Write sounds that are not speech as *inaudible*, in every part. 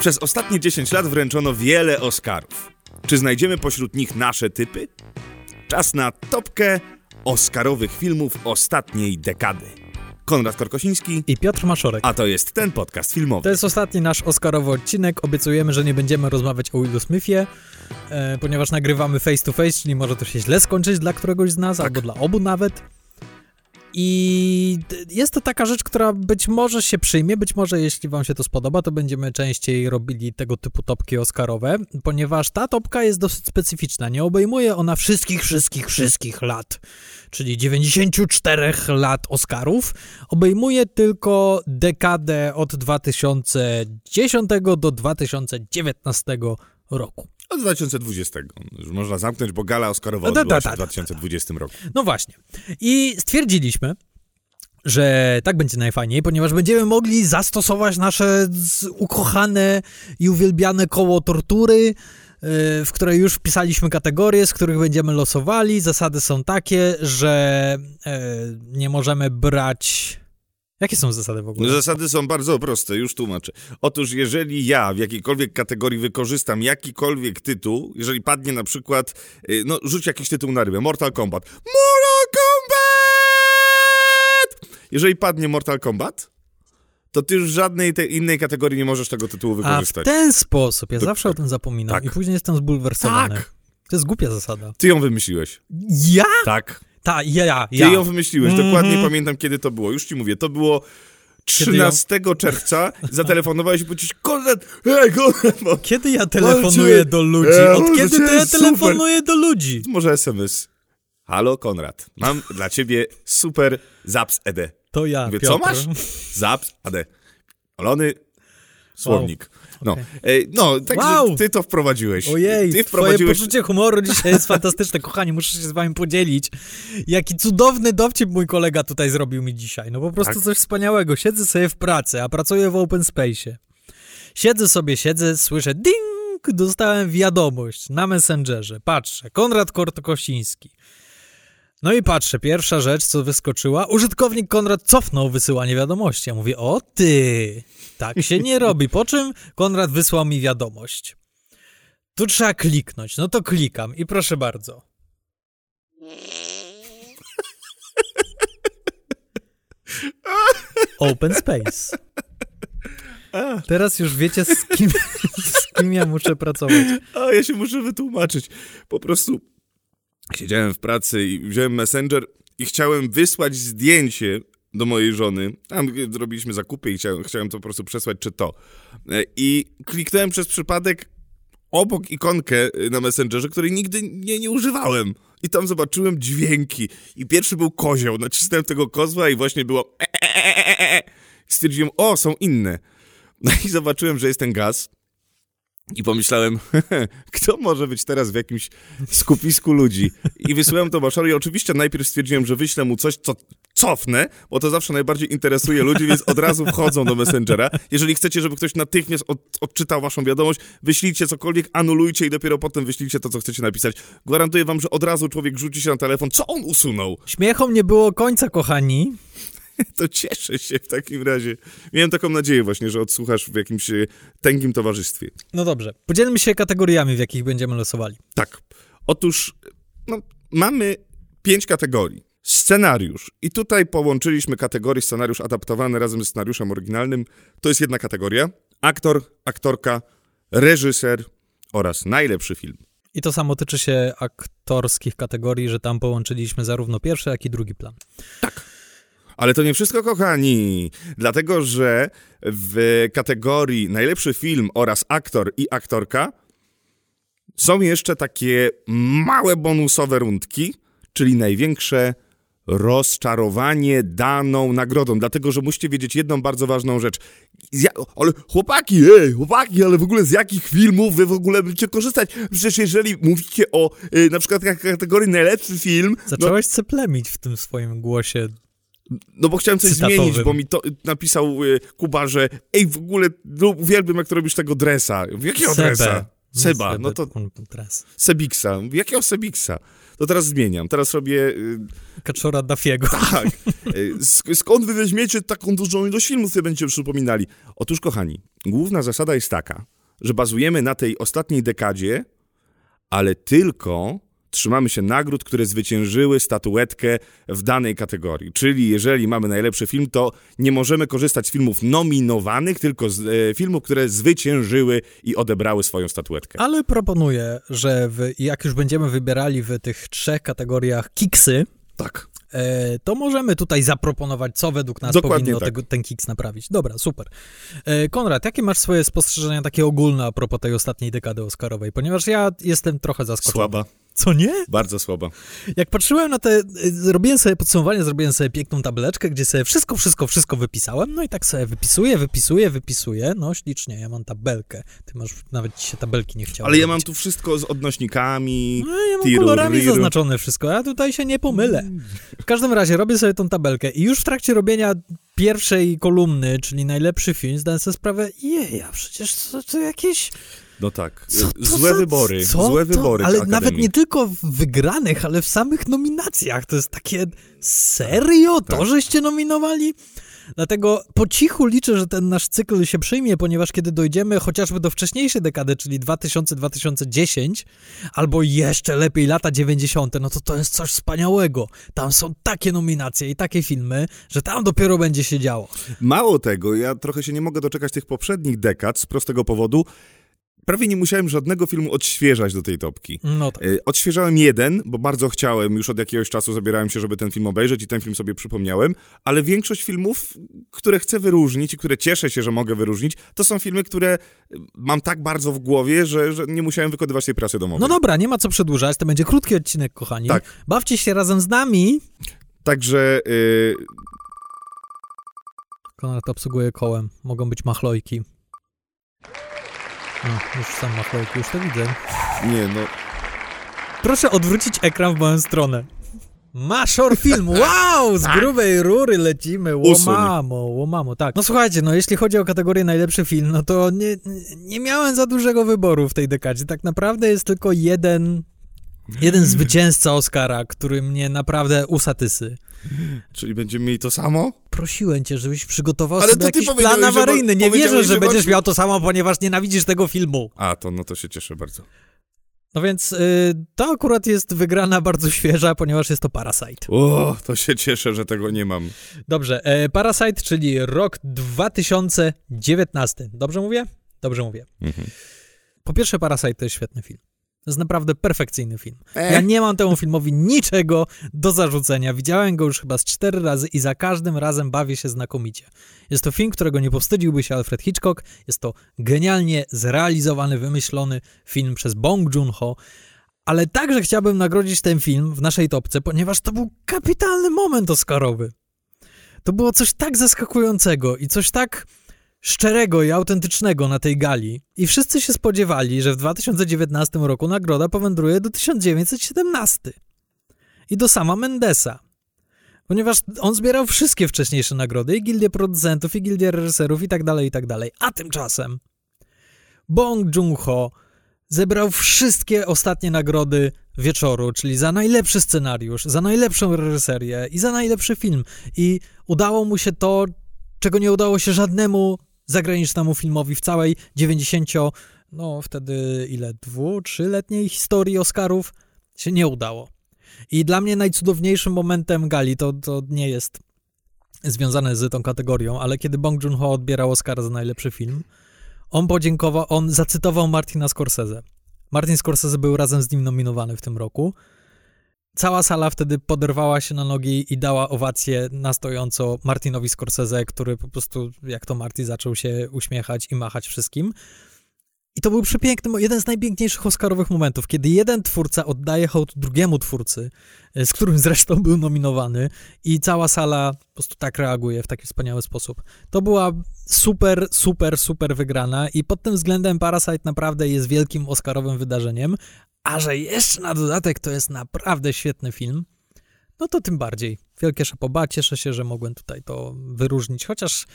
Przez ostatnie 10 lat wręczono wiele Oscarów. Czy znajdziemy pośród nich nasze typy? Czas na topkę Oscarowych filmów ostatniej dekady. Konrad Korkosiński, I Piotr Maszorek. a to jest ten podcast filmowy. To jest ostatni nasz Oscarowy odcinek. Obiecujemy, że nie będziemy rozmawiać o Willu Smithie, e, ponieważ nagrywamy face to face, czyli może to się źle skończyć dla któregoś z nas, Tak. albo dla obu nawet. I jest to taka rzecz, która być może się przyjmie, być może jeśli wam się to spodoba, to będziemy częściej robili tego typu topki Oscarowe, ponieważ ta topka jest dosyć specyficzna. Nie obejmuje ona wszystkich, wszystkich, wszystkich lat, czyli 94 lat Oscarów. Obejmuje tylko dekadę od 2010 do 2019 roku. Od 2020. Już można zamknąć, bo gala Oscarowa Da, da, da, w da, da. 2020 roku. No właśnie. I stwierdziliśmy, że tak będzie najfajniej, ponieważ będziemy mogli zastosować nasze ukochane i uwielbiane koło tortury, yy, w której już wpisaliśmy kategorie, z których będziemy losowali. Zasady są takie, że yy, nie możemy brać. Jakie są zasady w ogóle? No, Zasady są bardzo proste, już tłumaczę. Otóż jeżeli ja w jakiejkolwiek kategorii wykorzystam jakikolwiek tytuł, jeżeli padnie na przykład, y, no rzuć jakiś tytuł na rybę, Mortal Kombat. Mortal Kombat! Jeżeli padnie Mortal Kombat, to ty już w żadnej tej innej kategorii nie możesz tego tytułu A w wykorzystać. ten sposób, ja To- zawsze o tym zapominam tak. i później jestem zbulwersowany. Tak. To jest głupia zasada. Ty ją wymyśliłeś. Ja? Tak. Ta, ja, ja, Ty ją wymyśliłeś. Mhm. Dokładnie pamiętam, kiedy to było. Już ci mówię, to było Kiedy ją- 13 czerwca. Zatelefonowałeś i powiedziałeś, Konrad, hej, Konrad, bo Kiedy ja telefonuję do ludzi? e, Od ale kiedy to ja super. telefonuję do ludzi? może SMS. Halo, Konrad, mam dla ciebie super zaps ED. To ja, Mówię, Piotr. co masz? Zaps AD. Olony słownik. No. Ej, no, także Wow. ty to wprowadziłeś. Ojej, ty twoje wprowadziłeś... poczucie humoru dzisiaj jest *laughs* fantastyczne. Kochani, muszę się z wami podzielić. Jaki cudowny dowcip mój kolega tutaj zrobił mi dzisiaj. No po prostu Tak? coś wspaniałego. Siedzę sobie w pracy, a pracuję w open space. Siedzę sobie, siedzę, słyszę ding, dostałem wiadomość na Messengerze. Patrzę, Konrad Kortokosiński. No i patrzę, pierwsza rzecz, co wyskoczyła, użytkownik Konrad cofnął wysyłanie wiadomości. Ja mówię, o ty, tak się nie *laughs* robi. Po czym Konrad wysłał mi wiadomość. Tu trzeba kliknąć. No to klikam i proszę bardzo. *laughs* Open Space. Teraz już wiecie, z kim, *laughs* z kim ja muszę pracować. A, ja się muszę wytłumaczyć. Po prostu siedziałem w pracy i wziąłem Messenger i chciałem wysłać zdjęcie do mojej żony. Tam y, robiliśmy zakupy i chciałem, chciałem to po prostu przesłać, czy to. E, I kliknąłem przez przypadek obok ikonkę y, na Messengerze, której nigdy nie, nie używałem. I tam zobaczyłem dźwięki. I pierwszy był kozioł. Nacisnąłem tego kozła i właśnie było... e, e, stwierdziłem, o, są inne. *laughs* No i zobaczyłem, że jest ten gaz. I pomyślałem, *laughs* kto może być teraz w jakimś skupisku ludzi? I wysłałem to Baszowi. Oczywiście najpierw stwierdziłem, że wyślę mu coś, co cofnę, bo to zawsze najbardziej interesuje ludzi, więc od razu wchodzą do Messengera. Jeżeli chcecie, żeby ktoś natychmiast od, odczytał waszą wiadomość, wyślijcie cokolwiek, anulujcie i dopiero potem wyślijcie to, co chcecie napisać. Gwarantuję wam, że od razu człowiek rzuci się na telefon. Co on usunął? Śmiechom nie było końca, kochani. *laughs* To cieszę się w takim razie. Miałem taką nadzieję właśnie, że odsłuchasz w jakimś e, tęgim towarzystwie. No dobrze. Podzielmy się kategoriami, w jakich będziemy losowali. Tak. Otóż no, mamy pięć kategorii. Scenariusz. I tutaj połączyliśmy kategorie scenariusz adaptowany razem z scenariuszem oryginalnym. To jest jedna kategoria. Aktor, aktorka, reżyser oraz najlepszy film. I to samo tyczy się aktorskich kategorii, że tam połączyliśmy zarówno pierwszy, jak i drugi plan. Ale to nie wszystko, kochani, dlatego że w kategorii najlepszy film oraz aktor i aktorka są jeszcze takie małe bonusowe rundki, czyli największe rozczarowanie daną nagrodą. Dlatego, że musicie wiedzieć jedną bardzo ważną rzecz. Ja, ale chłopaki, ej, chłopaki, ale w ogóle z jakich filmów wy w ogóle będziecie korzystać? Przecież jeżeli mówicie o y, na przykład kategorii najlepszy film, no, Zacząłeś ceplemić w tym swoim głosie. No bo chciałem coś Cytatowym. zmienić, bo mi to napisał y, Kuba, że ej, w ogóle no, uwielbiam, jak to robisz tego dresa. Jakiego Sebe. dresa? Seba, no to Sebiksa. Jakiego Sebiksa? To teraz zmieniam. Teraz robię... Y, Kaczora Dafiego. Tak. *laughs* Y, skąd wy weźmiecie taką dużą ilość filmów, które będziecie przypominali? Otóż, kochani, główna zasada jest taka, że bazujemy na tej ostatniej dekadzie, ale tylko trzymamy się nagród, które zwyciężyły statuetkę w danej kategorii. Czyli jeżeli mamy najlepszy film, to nie możemy korzystać z filmów nominowanych, tylko z e, filmów, które zwyciężyły i odebrały swoją statuetkę. Ale proponuję, że w, jak już będziemy wybierali w tych trzech kategoriach kiksy, tak. E, to możemy tutaj zaproponować, co według nas Dokładnie powinno tak. tego, ten kiks naprawić. Dobra, super. E, Konrad, jakie masz swoje spostrzeżenia takie ogólne a propos tej ostatniej dekady Oscarowej? Ponieważ ja jestem trochę zaskoczony. Słaba. Co nie? Bardzo słaba. Jak patrzyłem na te, zrobiłem sobie podsumowanie, zrobiłem sobie piękną tabeleczkę, gdzie sobie wszystko, wszystko, wszystko wypisałem, no i tak sobie wypisuję, wypisuję, wypisuję, no ślicznie, ja mam tabelkę. Ty masz, nawet ci się tabelki nie chciało Ale robić. ja mam tu wszystko z odnośnikami, No ja mam tiru, kolorami riru. zaznaczone wszystko, ja tutaj się nie pomylę. W każdym razie robię sobie tą tabelkę i już w trakcie robienia pierwszej kolumny, czyli najlepszy film, zdałem sobie sprawę, je, ja przecież to, to jakieś no tak. Złe wybory. Co złe to? wybory. Ale nawet nie tylko w wygranych, ale w samych nominacjach. To jest takie. Serio? To tak. żeście nominowali? Dlatego po cichu liczę, że ten nasz cykl się przyjmie, ponieważ kiedy dojdziemy chociażby do wcześniejszej dekady, czyli 2000-2010, albo jeszcze lepiej lata 90., no to to jest coś wspaniałego. Tam są takie nominacje i takie filmy, że tam dopiero będzie się działo. Mało tego, ja trochę się nie mogę doczekać tych poprzednich dekad z prostego powodu, prawie nie musiałem żadnego filmu odświeżać do tej topki. No tak. E, odświeżałem jeden, bo bardzo chciałem, już od jakiegoś czasu zabierałem się, żeby ten film obejrzeć i ten film sobie przypomniałem, ale większość filmów, które chcę wyróżnić i które cieszę się, że mogę wyróżnić, to są filmy, które mam tak bardzo w głowie, że, że nie musiałem wykonywać tej pracy domowej. No dobra, nie ma co przedłużać, to będzie krótki odcinek, kochani. Tak. Bawcie się razem z nami. Także... Yy... Konrad obsługuje kołem. Mogą być machlojki. O, już sam machlojki, już to widzę. Nie, no... Proszę odwrócić ekran w moją stronę. Maszor film, wow, z grubej rury lecimy, łomamo, łomamo, tak. No słuchajcie, no jeśli chodzi o kategorię najlepszy film, no to nie, nie miałem za dużego wyboru w tej dekadzie. Tak naprawdę jest tylko jeden, jeden zwycięzca Oscara, który mnie naprawdę usatysy. Czyli będziemy mieli to samo? Prosiłem cię, żebyś przygotował Ale sobie jakiś plan awaryjny. Nie wierzę, że, będziesz miał to samo, ponieważ nienawidzisz tego filmu. A, to no to się cieszę bardzo. No więc y, to akurat jest wygrana bardzo świeża, ponieważ jest to Parasite. O, to się cieszę, że tego nie mam. Dobrze, e, Parasite, czyli rok 2019. Dobrze mówię? Dobrze mówię. Mhm. Po pierwsze, Parasite to jest świetny film. To jest naprawdę perfekcyjny film. E? Ja nie mam temu filmowi niczego do zarzucenia. Widziałem go już chyba z cztery razy i za każdym razem bawię się znakomicie. Jest to film, którego nie powstydziłby się Alfred Hitchcock. Jest to genialnie zrealizowany, wymyślony film przez Bong Joon-ho. Ale także chciałbym nagrodzić ten film w naszej topce, ponieważ to był kapitalny moment Oscarowy. To było coś tak zaskakującego i coś tak szczerego i autentycznego na tej gali i wszyscy się spodziewali, że w 2019 roku nagroda powędruje do 1917 i do sama Mendesa. Ponieważ on zbierał wszystkie wcześniejsze nagrody, i gildię producentów, i gildię reżyserów, i tak dalej, i tak dalej. A tymczasem Bong Joon-ho zebrał wszystkie ostatnie nagrody wieczoru, czyli za najlepszy scenariusz, za najlepszą reżyserię i za najlepszy film. I udało mu się to, czego nie udało się żadnemu zagranicznemu filmowi w całej 90, no wtedy ile, dwu, trzyletniej historii Oscarów się nie udało. I dla mnie najcudowniejszym momentem gali, to, to nie jest związane z tą kategorią, ale kiedy Bong Joon-ho odbierał Oscara za najlepszy film, on podziękował, on zacytował Martina Scorsese. Martin Scorsese był razem z nim nominowany w tym roku Cała sala wtedy poderwała się na nogi i dała owację na stojąco Martinowi Scorsese, który po prostu, jak to Marty, zaczął się uśmiechać i machać wszystkim. I to był przepiękny, jeden z najpiękniejszych Oscarowych momentów, kiedy jeden twórca oddaje hołd drugiemu twórcy, e, z którym zresztą był nominowany i cała sala po prostu tak reaguje w taki wspaniały sposób. To była super, super, super wygrana i pod tym względem Parasite naprawdę jest wielkim Oscarowym wydarzeniem, a że jeszcze na dodatek to jest naprawdę świetny film, no to tym bardziej. Wielkie szapoba, cieszę się, że mogłem tutaj to wyróżnić, chociaż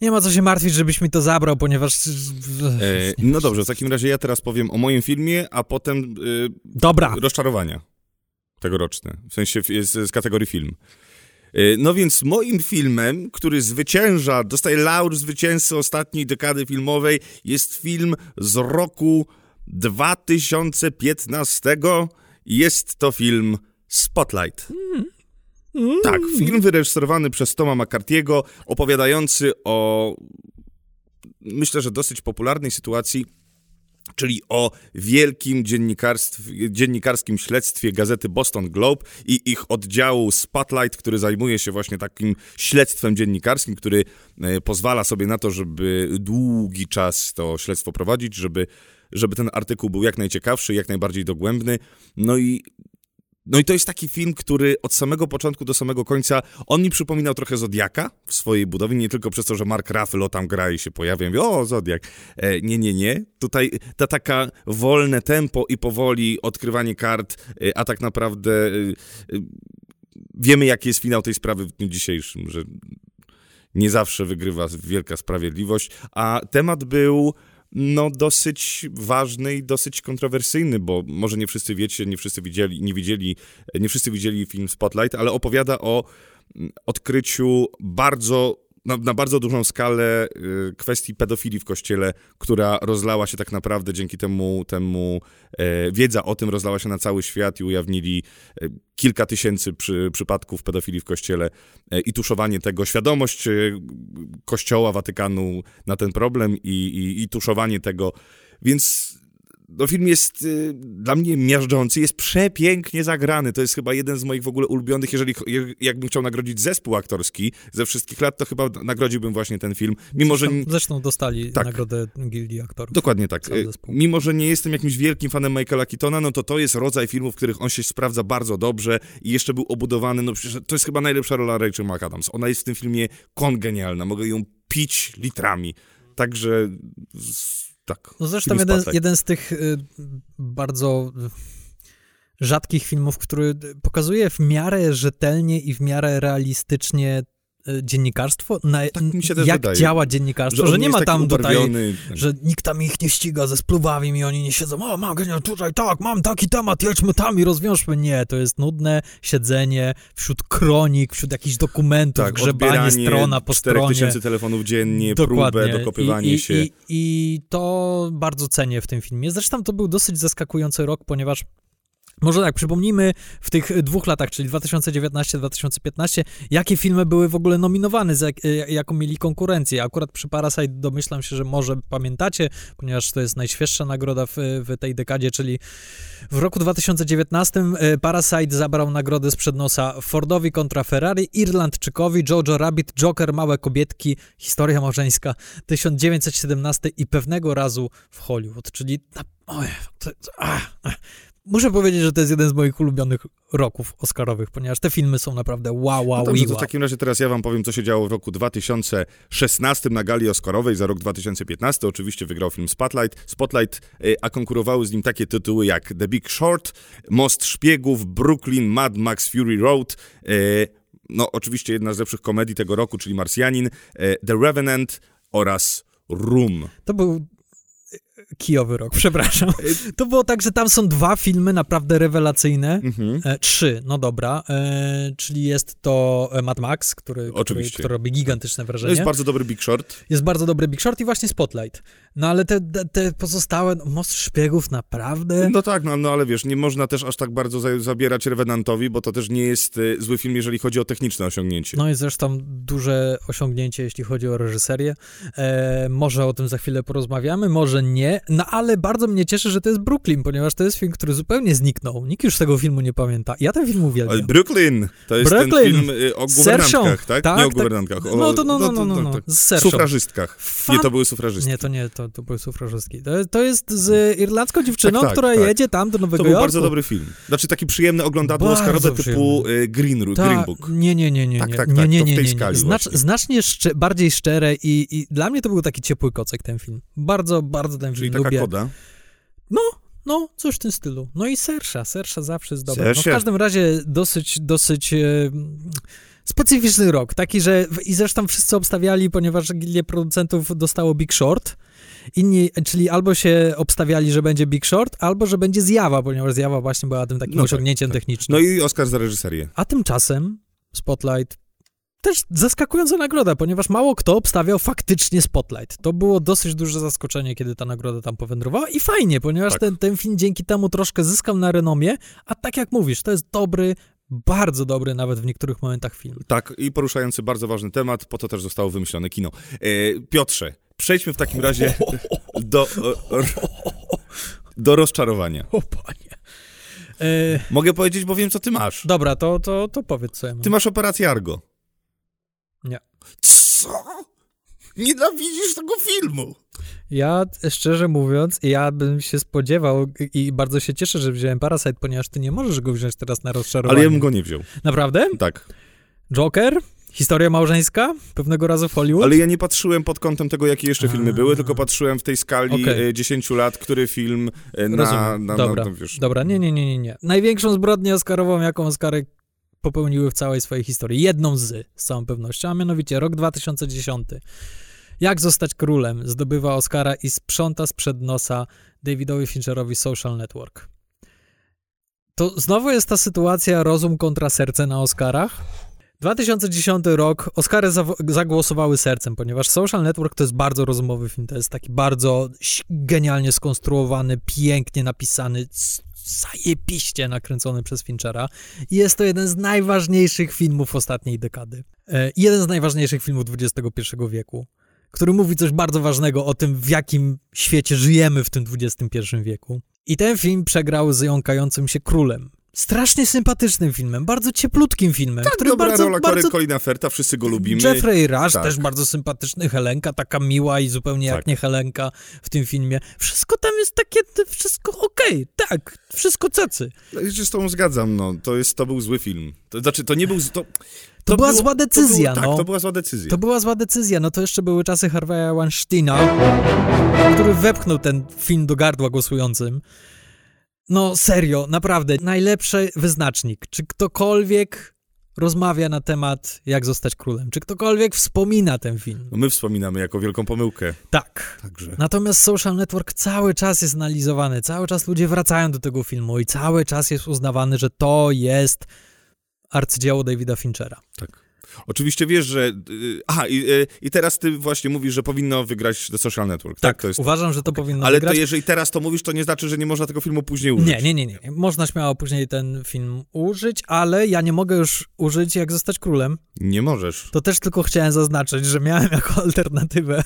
nie ma co się martwić, żebyś mi to zabrał, ponieważ... E, no dobrze, w takim razie ja teraz powiem o moim filmie, a potem e, Dobra. rozczarowania tegoroczne, w sensie z, z kategorii film. E, no więc moim filmem, który zwycięża, dostaje laur zwycięzcy ostatniej dekady filmowej, jest film z roku 2015. Jest to film Spotlight. Tak, film wyreżyserowany przez Toma McCarthy'ego, opowiadający o, myślę, że dosyć popularnej sytuacji, czyli o wielkim dziennikarskim śledztwie gazety Boston Globe i ich oddziału Spotlight, który zajmuje się właśnie takim śledztwem dziennikarskim, który e, pozwala sobie na to, żeby długi czas to śledztwo prowadzić, żeby, żeby ten artykuł był jak najciekawszy, jak najbardziej dogłębny. No i no i to jest taki film, który od samego początku do samego końca, on mi przypominał trochę Zodiaka w swojej budowie, nie tylko przez to, że Mark Ruffalo tam gra i się pojawia i mówi, o, Zodiak. E, nie, nie, nie. Tutaj ta taka wolne tempo i powoli odkrywanie kart, e, a tak naprawdę e, e, wiemy, jaki jest finał tej sprawy w dniu dzisiejszym, że nie zawsze wygrywa wielka sprawiedliwość, a temat był no, dosyć ważny i dosyć kontrowersyjny, bo może nie wszyscy wiecie, nie wszyscy widzieli, nie widzieli, nie wszyscy widzieli film Spotlight, ale opowiada o mm, odkryciu bardzo na, na, bardzo dużą skalę y, kwestii pedofilii w kościele, która rozlała się tak naprawdę dzięki temu, temu e, wiedza o tym rozlała się na cały świat i ujawnili e, kilka tysięcy przy, przypadków pedofilii w kościele e, i tuszowanie tego, świadomość kościoła, Watykanu na ten problem i, i, i tuszowanie tego, więc no, film jest y, dla mnie miażdżący, jest przepięknie zagrany. To jest chyba jeden z moich w ogóle ulubionych. Jeżeli jakbym chciał nagrodzić zespół aktorski ze wszystkich lat, to chyba nagrodziłbym właśnie ten film. Mimo, zresztą, że... zresztą dostali tak. nagrodę Gildii Aktorów. Dokładnie tak. Y, mimo, że nie jestem jakimś wielkim fanem Michaela Keatona, no to to jest rodzaj filmów, w których on się sprawdza bardzo dobrze i jeszcze był obudowany. No przecież to jest chyba najlepsza rola Rachel McAdams. Ona jest w tym filmie kongenialna. Mogę ją pić litrami. Także tak. No zresztą jeden, jeden z tych y, bardzo rzadkich filmów, który pokazuje w miarę rzetelnie i w miarę realistycznie dziennikarstwo, na, tak jak wydaje. działa dziennikarstwo, że, że nie ma tam tutaj, że nikt tam ich nie ściga ze spluwawiem i oni nie siedzą, o mam tutaj tak, mam taki temat, jedźmy tam i rozwiążmy. Nie, to jest nudne siedzenie wśród kronik, wśród jakichś dokumentów, tak, grzebanie strona po stronie. tysięcy telefonów dziennie, Dokładnie. próbę, dokopywanie I, się. I, I to bardzo cenię w tym filmie. Zresztą to był dosyć zaskakujący rok, ponieważ może tak, przypomnijmy w tych dwóch latach, czyli 2019-2015, jakie filmy były w ogóle nominowane, za, e, jaką mieli konkurencję. Akurat przy Parasite domyślam się, że może pamiętacie, ponieważ to jest najświeższa nagroda w, w tej dekadzie, czyli w roku 2019 e, Parasite zabrał nagrodę sprzed nosa Fordowi kontra Ferrari, Irlandczykowi, Jojo Rabbit, Joker, Małe Kobietki, Historia Małżeńska 1917 i pewnego razu w Hollywood, czyli... Oj, to, a, a muszę powiedzieć, że to jest jeden z moich ulubionych roków Oscarowych, ponieważ te filmy są naprawdę wow, wow, no dobrze, w takim razie teraz ja wam powiem, co się działo w roku 2016 na gali Oscarowej za rok 2015. Oczywiście wygrał film Spotlight, Spotlight, y, a konkurowały z nim takie tytuły jak The Big Short, Most Szpiegów, Brooklyn, Mad Max Fury Road, y, no oczywiście jedna z lepszych komedii tego roku, czyli Marsjanin, y, The Revenant oraz Room. To był kijowy rok, przepraszam. To było tak, że tam są dwa filmy naprawdę rewelacyjne. Mhm. E, trzy, no dobra. E, czyli jest to e, Mad Max, który, który, który, robi gigantyczne wrażenie. Jest bardzo dobry Big Short. Jest bardzo dobry Big Short i właśnie Spotlight. No ale te, te pozostałe, no, Most Szpiegów naprawdę... No tak, no, no ale wiesz, nie można też aż tak bardzo za, zabierać Revenantowi, bo to też nie jest y, zły film, jeżeli chodzi o techniczne osiągnięcie. No i zresztą duże osiągnięcie, jeśli chodzi o reżyserię. E, może o tym za chwilę porozmawiamy, może nie, no ale bardzo mnie cieszy, że to jest Brooklyn, ponieważ to jest film, który zupełnie zniknął. Nikt już tego filmu nie pamięta. Ja ten film uwielbiam. Ale Brooklyn, to jest Brooklyn. ten film y, o guwernantkach, tak? tak? Nie o tak. guwernantkach. O, no to no, no, no, no, no, Z Sufrażystkach. Fan... Nie, to były sufrażystki. Nie, to nie, to, to były sufrażystki. To, to jest z irlandzką dziewczyną, tak, tak, która tak. jedzie tam do Nowego Jorku. To był Jorku. bardzo dobry film. Znaczy taki przyjemny oglądadło Oscarowe typu y, Green, Ta, Green Book. Nie, nie, nie, nie. Tak, nie, tak, nie, tak, nie, nie, nie, nie. Znacz, znacznie szcze, bardziej szczere i, i dla mnie to był taki ciepły kocek ten film. Bardzo, bardzo ten Czyli taka lubię. koda? No, no, coś w tym stylu. No i Sersza, Sersza zawsze jest dobra. No w każdym razie dosyć, dosyć... E, specyficzny rok, taki, że i zresztą wszyscy obstawiali, ponieważ gildie producentów dostało Big Short, inni, czyli albo się obstawiali, że będzie Big Short, albo że będzie Zjawa, ponieważ Zjawa właśnie była tym takim No tak, osiągnięciem tak. technicznym. No i Oscar za reżyserię. A tymczasem Spotlight też zaskakująca nagroda, ponieważ mało kto obstawiał faktycznie Spotlight. To było dosyć duże zaskoczenie, kiedy ta nagroda tam powędrowała i fajnie, ponieważ Tak. ten, ten film dzięki temu troszkę zyskał na renomie, a tak jak mówisz, to jest dobry, bardzo dobry nawet w niektórych momentach film. Tak, i poruszający bardzo ważny temat, po to też zostało wymyślone kino. E, Piotrze, przejdźmy w takim razie do, e, do rozczarowania. O panie. E, Mogę powiedzieć, bo wiem, co ty masz. dobra, to, to, to powiedz co ja mam. Ty masz operację Argo. Nie. Co? Nienawidzisz tego filmu. Ja, szczerze mówiąc, ja bym się spodziewał i bardzo się cieszę, że wziąłem Parasite, ponieważ ty nie możesz go wziąć teraz na rozczarowanie. Ale ja bym go nie wziął. Naprawdę? Tak. Joker? Historia małżeńska? Pewnego razu w Hollywood? Ale ja nie patrzyłem pod kątem tego, jakie jeszcze filmy A. były, tylko patrzyłem w tej skali e, 10 lat, który film e, na, Rozumiem. na, Dobra. na, no, wiesz, Dobra, nie, nie, nie, nie, nie. Największą zbrodnię Oscarową, jaką Oscary popełniły w całej swojej historii. Jedną z, z całą pewnością, a mianowicie rok 2010. Jak zostać królem? Zdobywa Oscara i sprząta sprzed nosa Davidowi Fincherowi Social Network. To znowu jest ta sytuacja rozum kontra serce na Oscarach. 2010 rok, Oscary zagłosowały sercem, ponieważ Social Network to jest bardzo rozumowy film, to jest taki bardzo genialnie skonstruowany, pięknie napisany, zajebiście nakręcony przez Finchera. Jest to jeden z najważniejszych filmów ostatniej dekady. E, jeden z najważniejszych filmów XXI wieku, który mówi coś bardzo ważnego o tym, w jakim świecie żyjemy w tym XXI wieku. I ten film przegrał z jąkającym się królem. Strasznie sympatycznym filmem, bardzo cieplutkim filmem, Tak, który dobra bardzo, rola bardzo Colina Ferta, wszyscy go lubimy. Jeffrey Rush, Tak. też bardzo sympatyczny, Helenka, taka miła i zupełnie jak Tak. nie Helenka w tym filmie. Wszystko tam jest takie, to wszystko okej, tak, wszystko cacy. Ja się z tobą zgadzam, no. To, jest, to był zły film. To znaczy, to nie był... z- To, To, była było- zła decyzja, to było, no. Tak, to była zła decyzja. To była zła decyzja, no to jeszcze były czasy Harveya Weinsteina, który wepchnął ten film do gardła głosującym. No serio, naprawdę, najlepszy wyznacznik. Czy ktokolwiek rozmawia na temat jak zostać królem? Czy ktokolwiek wspomina ten film? No my wspominamy jako wielką pomyłkę. Tak. Także... Natomiast Social Network cały czas jest analizowany, cały czas ludzie wracają do tego filmu i cały czas jest uznawany, że to jest arcydzieło Davida Finchera. Tak. Oczywiście wiesz, że... y, Aha, i, y, i teraz ty właśnie mówisz, że powinno wygrać The Social Network, tak? to jest... uważam, że to powinno Ale wygrać. to jeżeli teraz to mówisz, to nie znaczy, że nie można tego filmu później użyć. Nie, nie, nie, nie. Można śmiało później ten film użyć, ale ja nie mogę już użyć jak zostać królem. Nie możesz. To też tylko chciałem zaznaczyć, że miałem jako alternatywę.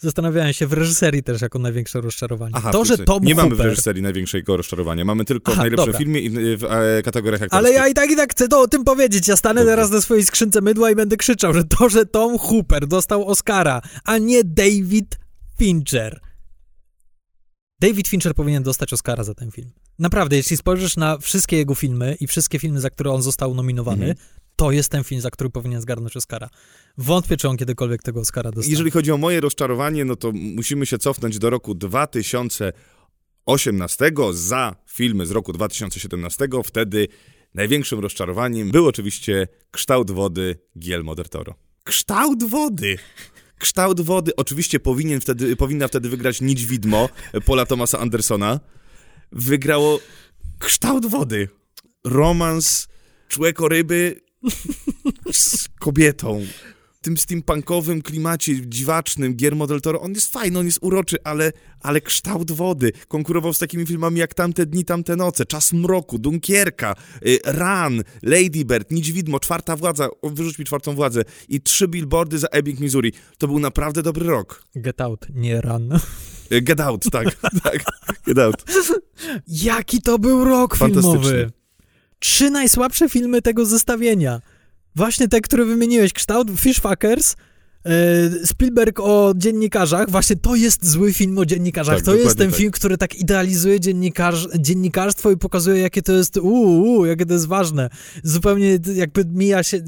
Zastanawiałem się w reżyserii też jako największe rozczarowanie. Aha, to, że. Tom Nie mamy w Hooper, reżyserii największego rozczarowania. Mamy tylko Aha, w najlepszym dobra. filmie i y, w e, kategoriach aktorskich. Ale ja i tak i tak chcę to o tym powiedzieć. Ja stanę teraz na swojej skrzynce mydła i będę krzyczał, że to, że Tom Hooper dostał Oscara, a nie David Fincher. David Fincher powinien dostać Oscara za ten film. Naprawdę, jeśli spojrzysz na wszystkie jego filmy i wszystkie filmy, za które on został nominowany, Mhm. To jest ten film, za który powinien zgarnąć Oscara. Wątpię, czy on kiedykolwiek tego Oscara dostanie. Jeżeli chodzi o moje rozczarowanie, no to musimy się cofnąć do roku 2018 za filmy z roku 2017. Wtedy największym rozczarowaniem był oczywiście kształt wody Guillermo del Toro. Kształt wody! Kształt wody. Oczywiście powinien wtedy, powinna wtedy wygrać Nić Widmo Paula Thomasa Andersona. Wygrało kształt wody. Romans człeko-ryby z kobietą. W tym steampunkowym klimacie dziwacznym Guillermo del Toro, on jest fajny, on jest uroczy, ale, ale kształt wody. Konkurował z takimi filmami jak Tamte dni, tamte noce, Czas mroku, Dunkierka, y, Run, Lady Bird, Nić Widmo, Czwarta Władza, o, wyrzuć mi Czwartą Władzę i trzy billboardy za Ebbing, Missouri. To był naprawdę dobry rok. Get Out, nie Run. Get Out, tak, *laughs* tak, Get Out. Jaki to był rok Fantastyczny. filmowy! Trzy najsłabsze filmy tego zestawienia. Właśnie te, które wymieniłeś. Kształt Fishfuckers, e, Spielberg o dziennikarzach. Właśnie to jest zły film o dziennikarzach. Tak, to jest ten tak. film, który tak idealizuje dziennikarz, dziennikarstwo i pokazuje, jakie to jest uuu, jakie to jest ważne. Zupełnie jakby mija się...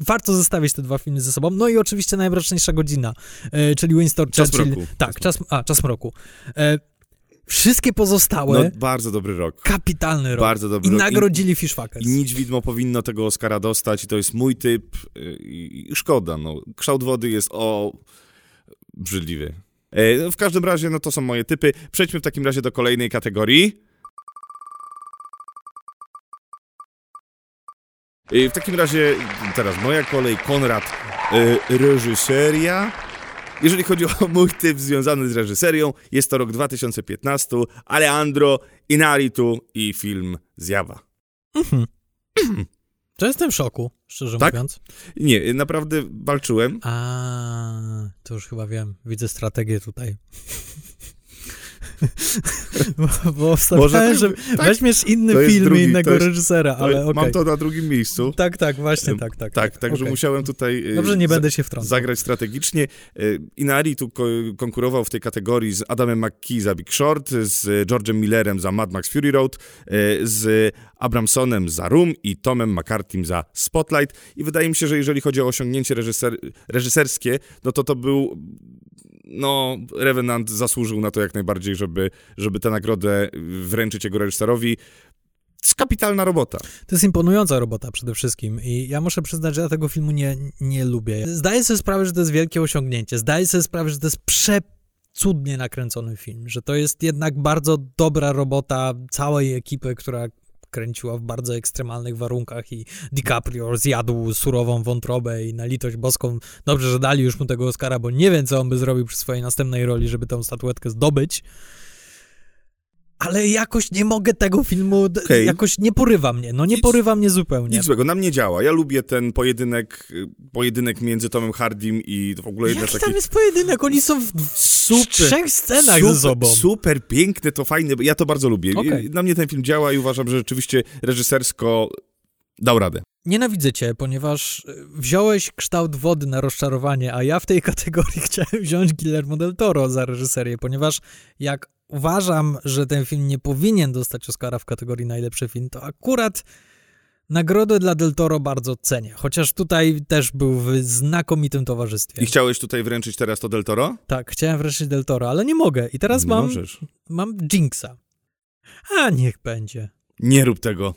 Warto zestawić te dwa filmy ze sobą. No i oczywiście Najmroczniejsza godzina, e, czyli Winston Czas Churchill. mroku. Tak, czas, a, czas mroku. Wszystkie pozostałe, No, bardzo dobry rok. kapitalny rok. Bardzo dobry I rok. nagrodzili Fishfuckers. I nic widmo powinno tego Oscara dostać i to jest mój typ y, i i szkoda, no. Kształt wody jest o... brzydliwy. E, no, w każdym razie, no to są moje typy. Przejdźmy w takim razie do kolejnej kategorii. E, W takim razie, teraz moja kolej, Konrad, e, reżyseria. Jeżeli chodzi o *laughs* mój typ związany z reżyserią, jest to rok 2015, Alejandro Inarritu i film Zjawa. Mhm. *clears throat* To jestem w szoku, szczerze Tak? mówiąc. Nie, naprawdę walczyłem. A, to już chyba wiem. Widzę strategię tutaj. *laughs* bo, bo obstawiałem, tak, że tak. weźmiesz inny film drugi, i innego jest- reżysera, ale okej. Mam to na drugim miejscu. Tak, tak, właśnie, tak, tak. Tak, także okej. musiałem tutaj e, Dobrze, nie będę się wtrącał. zagrać strategicznie. E, Inari tu ko- konkurował w tej kategorii z Adamem McKee za Big Short, z George'em Millerem za Mad Max Fury Road, e, z Abramsonem za Room i Tomem McCartym za Spotlight. I wydaje mi się, że jeżeli chodzi o osiągnięcie reżyser reżyserskie, no to to był no, Revenant zasłużył na to jak najbardziej, żeby, żeby tę nagrodę wręczyć jego reżyserowi. To jest kapitalna robota. To jest imponująca robota przede wszystkim i ja muszę przyznać, że ja tego filmu nie, nie lubię. Zdaję sobie sprawę, że to jest wielkie osiągnięcie. Zdaję sobie sprawę, że to jest przecudnie nakręcony film, że to jest jednak bardzo dobra robota całej ekipy, która kręciła w bardzo ekstremalnych warunkach i DiCaprio zjadł surową wątrobę i na litość boską dobrze, że dali już mu tego Oscara, bo nie wiem, co on by zrobił przy swojej następnej roli, żeby tą statuetkę zdobyć. Ale jakoś nie mogę tego filmu, Okej. jakoś nie porywa mnie, no nie Nic- porywa mnie zupełnie. Nic złego, na mnie działa. Ja lubię ten pojedynek, y, pojedynek między Tomem Hardym i w ogóle Jaki z takich... tam jest pojedynek? Oni są w, w Super, trzech scenach super, ze sobą. Super, piękne, to fajne, ja to bardzo lubię. I Na mnie ten film działa i uważam, że rzeczywiście reżysersko dał radę. Nienawidzę cię, ponieważ y, wziąłeś kształt wody na rozczarowanie, a ja w tej *laughs* kategorii chciałem wziąć Guillermo del Toro za reżyserię, ponieważ jak uważam, że ten film nie powinien dostać Oscara w kategorii najlepszy film, to akurat nagrodę dla del Toro bardzo cenię, chociaż tutaj też był w znakomitym towarzystwie. I chciałeś tutaj wręczyć teraz to Del Toro? Tak, chciałem wreszcie del Toro, ale nie mogę i teraz Nie mam, możesz. mam Jinxa. A niech będzie. Nie rób tego.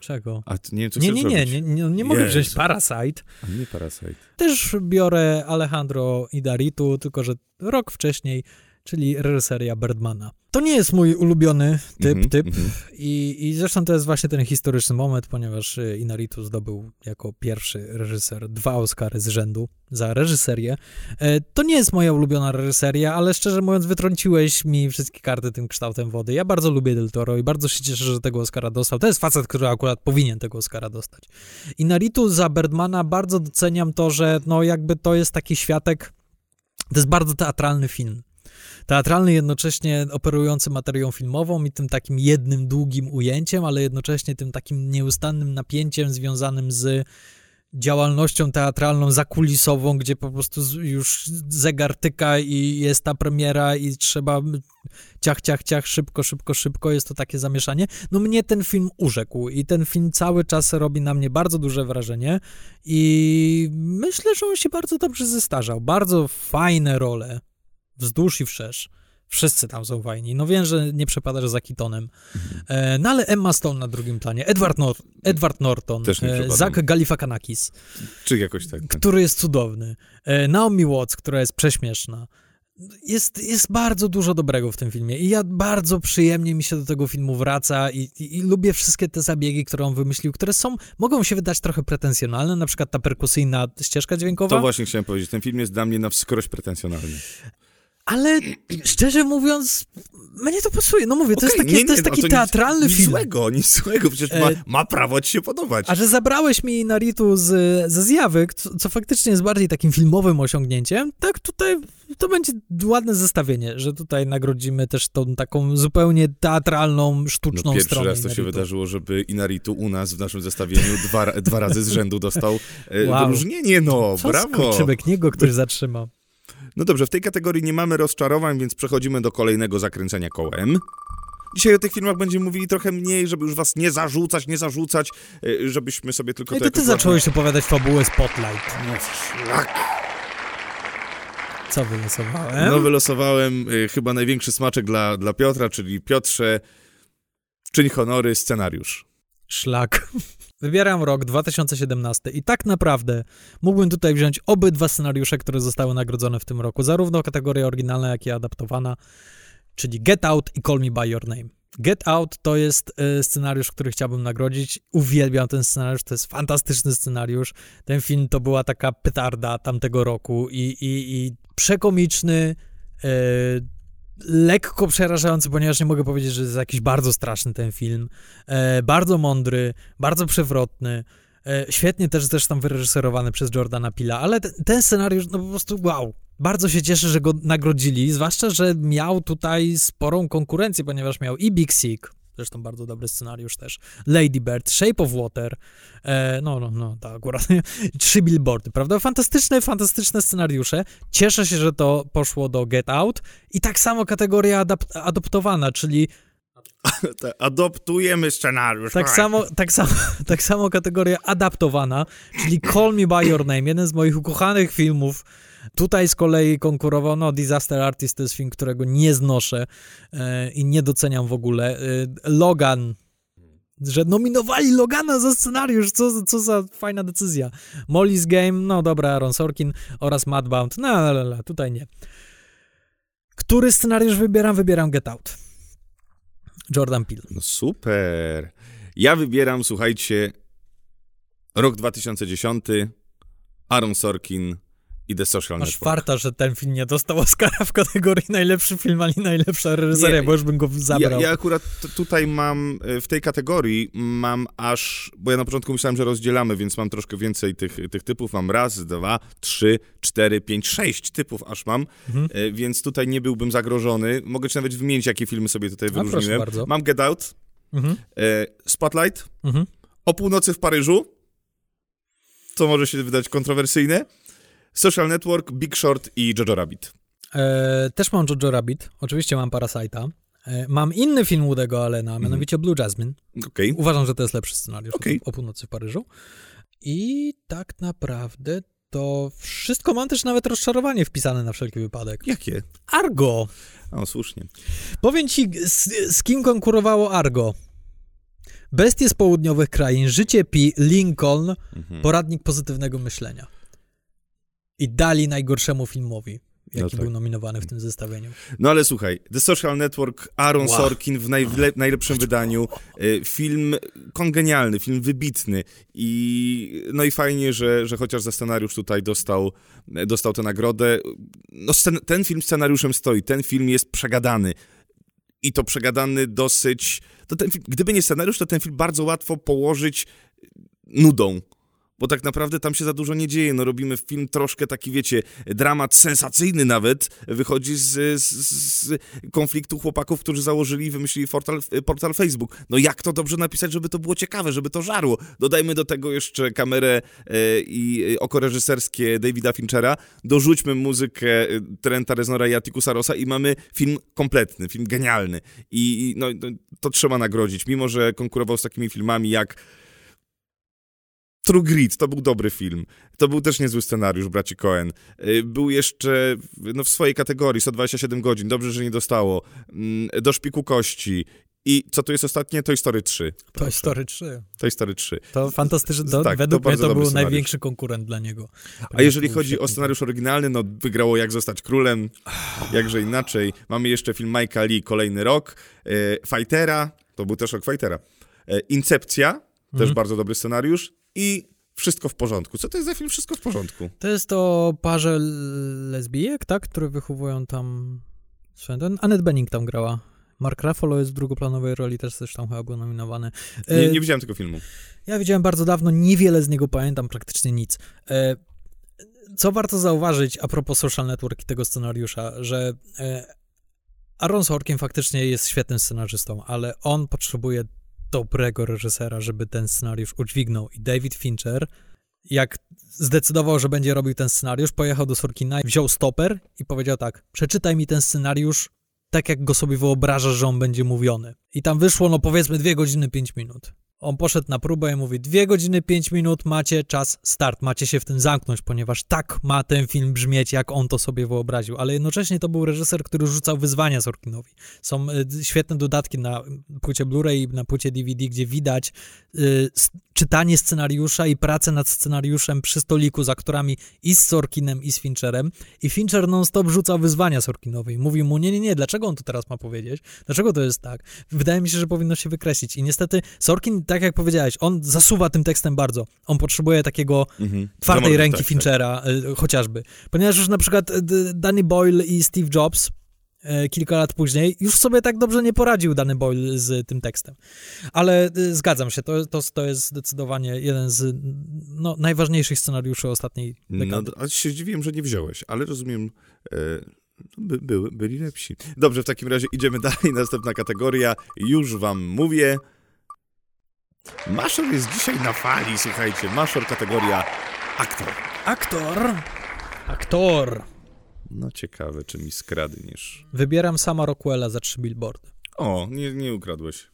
Czego? A nie wiem, co Nie, nie, nie, nie, nie, nie mogę Jezu. wziąć Parasite. A nie Parasite. Też biorę Alejandro Idaritu, tylko że rok wcześniej, czyli reżyseria Birdmana. To nie jest mój ulubiony typ, Mhm, typ. mhm. I, I zresztą to jest właśnie ten historyczny moment, ponieważ y, Inaritu zdobył jako pierwszy reżyser dwa Oscary z rzędu za reżyserię. E, To nie jest moja ulubiona reżyseria, ale szczerze mówiąc wytrąciłeś mi wszystkie karty tym kształtem wody. Ja bardzo lubię Del Toro i bardzo się cieszę, że tego Oscara dostał. To jest facet, który akurat powinien tego Oscara dostać. Inaritu za Birdmana bardzo doceniam to, że no jakby to jest taki światek, to jest bardzo teatralny film. Teatralny jednocześnie operujący materią filmową i tym takim jednym długim ujęciem, ale jednocześnie tym takim nieustannym napięciem związanym z działalnością teatralną zakulisową, gdzie po prostu już zegar tyka i jest ta premiera i trzeba ciach, ciach, ciach, szybko, szybko, szybko, jest to takie zamieszanie. No mnie ten film urzekł i ten film cały czas robi na mnie bardzo duże wrażenie i myślę, że on się bardzo dobrze zestarzał. Bardzo fajne role, wzdłuż i wszerz. Wszyscy tam są fajni. No wiem, że nie przepadasz za Kitonem. E, no ale Emma Stone na drugim planie, Edward, Nor- Edward Norton, Też nie e. Zach Galifianakis, Czy jakoś tak. który jest cudowny. E, Naomi Watts, która jest prześmieszna. Jest, jest bardzo dużo dobrego w tym filmie i ja bardzo przyjemnie mi się do tego filmu wraca i, i, i lubię wszystkie te zabiegi, które on wymyślił, które są, mogą się wydać trochę pretensjonalne, na przykład ta perkusyjna ścieżka dźwiękowa, To właśnie chciałem powiedzieć. Ten film jest dla mnie na wskroś pretensjonalny. Ale szczerze mówiąc, mnie to pasuje. No mówię, to jest Okej, taki, nie, to jest nie, taki no teatralny nic, film. Nic złego, nic złego. Przecież E, ma, ma prawo ci się podobać. A że zabrałeś mi Naritu z, ze zjawy, co, co faktycznie jest bardziej takim filmowym osiągnięciem, tak tutaj to będzie ładne zestawienie, że tutaj nagrodzimy też tą taką zupełnie teatralną, sztuczną No, pierwszy stronę raz to się wydarzyło, żeby Inaritu u nas w naszym zestawieniu dwa, dwa razy z rzędu dostał e, Wow. wyróżnienie. No, Co brawo. skurczybek, niego ktoś zatrzyma. No dobrze, w tej kategorii nie mamy rozczarowań, więc przechodzimy do kolejnego zakręcenia kołem. Dzisiaj o tych filmach będziemy mówili trochę mniej, żeby już was nie zarzucać, nie zarzucać, e, żebyśmy sobie tylko... No i to ty jakoś zacząłeś opowiadać fabułę Spotlight. ładnie- No szlak. Co wylosowałem? No wylosowałem y, chyba największy smaczek dla, dla Piotra, czyli Piotrze, czyń honory, scenariusz. Szlak. Wybieram rok 2017 i tak naprawdę mógłbym tutaj wziąć obydwa scenariusze, które zostały nagrodzone w tym roku, zarówno kategoria oryginalna, jak i adaptowana, czyli Get Out i Call Me By Your Name. Get Out to jest y, scenariusz, który chciałbym nagrodzić. Uwielbiam ten scenariusz, to jest fantastyczny scenariusz. Ten film to była taka petarda tamtego roku i, i, i przekomiczny, y, lekko przerażający, ponieważ nie mogę powiedzieć, że jest jakiś bardzo straszny ten film. E, bardzo mądry, bardzo przewrotny. E, świetnie też zresztą wyreżyserowany przez Jordana Pila, ale ten, ten scenariusz, no po prostu wow. Bardzo się cieszę, że go nagrodzili, zwłaszcza, że miał tutaj sporą konkurencję, ponieważ miał i Big Sick, zresztą bardzo dobry scenariusz też, Lady Bird, Shape of Water, e, no, no, no, tak akurat, *laughs* trzy billboardy, prawda? Fantastyczne, fantastyczne scenariusze. Cieszę się, że to poszło do Get Out i tak samo kategoria adap- adoptowana, czyli *laughs* Adoptujemy scenariusz. tak samo, tak, samo, *laughs* tak samo kategoria adaptowana, czyli Call Me By Your Name, jeden z moich ukochanych filmów. Tutaj z kolei konkurował, no Disaster Artist to jest film, którego nie znoszę e, i nie doceniam w ogóle. E, Logan, że nominowali Logana za scenariusz, co, co za fajna decyzja. Molly's Game, no dobra, Aaron Sorkin oraz Madbound, no ale tutaj nie. Który scenariusz wybieram? Wybieram Get Out. Jordan Peele. No super. Ja wybieram, słuchajcie, rok 2010, Aaron Sorkin i The Social Network. farta, że ten film nie dostał Oscara w kategorii najlepszy film, ani najlepsza reżyseria, Nie, bo już bym go Ja, zabrał. ja akurat t- tutaj mam, e, w tej kategorii mam aż, bo ja na początku myślałem, że rozdzielamy, więc mam troszkę więcej tych, tych typów. Mam raz, dwa, trzy, cztery, pięć, sześć typów aż mam, Mhm. e, więc tutaj nie byłbym zagrożony. Mogę ci nawet wymienić, jakie filmy sobie tutaj wyróżniłem. bardzo. Mam Get Out, Mhm, e, Spotlight, mhm. O północy w Paryżu, co może się wydać kontrowersyjne, Social Network, Big Short i Jojo Rabbit. E, też mam Jojo Rabbit, oczywiście mam Parasite'a. E, mam inny film Woody'ego Allena, Mhm. mianowicie Blue Jasmine. Okej. Uważam, że to jest lepszy scenariusz Okej. o, o północy w Paryżu. I tak naprawdę to wszystko. Mam też nawet rozczarowanie wpisane na wszelki wypadek. Jakie? Argo. O, słusznie. Powiem ci, z, z kim konkurowało Argo? Bestie z południowych krain, Życie Pi, Lincoln, Mhm. Poradnik pozytywnego myślenia. I dali najgorszemu filmowi, jaki No tak. był nominowany w tym zestawieniu. No ale słuchaj, The Social Network, Aaron Wow. Sorkin w najle- najlepszym wydaniu, y, film kongenialny, film wybitny i no i fajnie, że, że chociaż za scenariusz tutaj dostał, dostał tę nagrodę. No ten film scenariuszem stoi, ten film jest przegadany i to przegadany dosyć, to ten film, gdyby nie scenariusz, to ten film bardzo łatwo położyć nudą. Bo tak naprawdę tam się za dużo nie dzieje. No robimy film troszkę taki, wiecie, dramat sensacyjny nawet. Wychodzi z, z, z konfliktu chłopaków, którzy założyli i wymyślili portal, portal Facebook. No jak to dobrze napisać, żeby to było ciekawe, żeby to żarło. Dodajmy do tego jeszcze kamerę e, i oko reżyserskie Davida Finchera. Dorzućmy muzykę e, Trenta Reznora i Atticusa Rossa i mamy film kompletny, film genialny. I no, to trzeba nagrodzić. Mimo, że konkurował z takimi filmami jak True Grit, to był dobry film. To był też niezły scenariusz, braci Cohen. Y, Był jeszcze no, w swojej kategorii 127 godzin, dobrze, że nie dostało. Mm, Do szpiku kości. I co tu jest ostatnie? Toy Story 3. Toy Story 3. Toy Story 3. To fantastyczne. To, Tak, to według mnie bardzo to był scenariusz. największy konkurent dla niego. A jeżeli chodzi o scenariusz oryginalny, no wygrało Jak zostać królem, jakże inaczej. Mamy jeszcze film Mike'a Lee, Kolejny rok, e, Fightera, to był też rok Fightera, e, Incepcja, też Mhm. bardzo dobry scenariusz i Wszystko w porządku. Co to jest za film Wszystko w porządku? To jest to parze lesbijek, tak? Które wychowują tam... Ten Annette Bening tam grała. Mark Ruffalo jest w drugoplanowej roli, też zresztą chyba był nominowany. Nie, E, nie widziałem tego filmu. Ja widziałem bardzo dawno, niewiele z niego pamiętam, praktycznie nic. E, Co warto zauważyć a propos Social Network i tego scenariusza, że e, Aaron Sorkin faktycznie jest świetnym scenarzystą, ale on potrzebuje dobrego reżysera, żeby ten scenariusz udźwignął. I David Fincher, jak zdecydował, że będzie robił ten scenariusz, pojechał do Sorkina, wziął stoper i powiedział tak, przeczytaj mi ten scenariusz tak, jak go sobie wyobrażasz, że on będzie mówiony. I tam wyszło, no powiedzmy, dwie godziny, pięć minut. On poszedł na próbę i mówi, dwie godziny, pięć minut, macie czas start, macie się w tym zamknąć, ponieważ tak ma ten film brzmieć, jak on to sobie wyobraził. Ale jednocześnie to był reżyser, który rzucał wyzwania Sorkinowi. Są y, świetne dodatki na płycie Blu-ray i na płycie DVD, gdzie widać y, czytanie scenariusza i pracę nad scenariuszem przy stoliku za którami i z Sorkinem, i z Fincherem. I Fincher non-stop rzucał wyzwania Sorkinowi. Mówił mu, nie, nie, nie, dlaczego on to teraz ma powiedzieć? Dlaczego to jest tak? Wydaje mi się, że powinno się wykreślić. I niestety Sorkin, tak jak powiedziałeś, on zasuwa tym tekstem bardzo. On potrzebuje takiego mhm. twardej ręki tak, tak. Finchera tak. chociażby. Ponieważ już na przykład y, Danny Boyle i Steve Jobs E, kilka lat później, już sobie tak dobrze nie poradził dany Boyle z tym tekstem. Ale e, zgadzam się, to, to, to jest zdecydowanie jeden z no, najważniejszych scenariuszy ostatniej dekady. No, a się zdziwiłem, że nie wziąłeś, ale rozumiem, e, by, by, byli lepsi. Dobrze, w takim razie idziemy *laughs* dalej. Następna kategoria, już wam mówię. Maszor jest dzisiaj na fali, słuchajcie. Maszor kategoria aktor. Aktor. Aktor. No ciekawe, czy mi skradniesz. Wybieram sama Rockwella za trzy billboardy. O, nie, nie ukradłeś.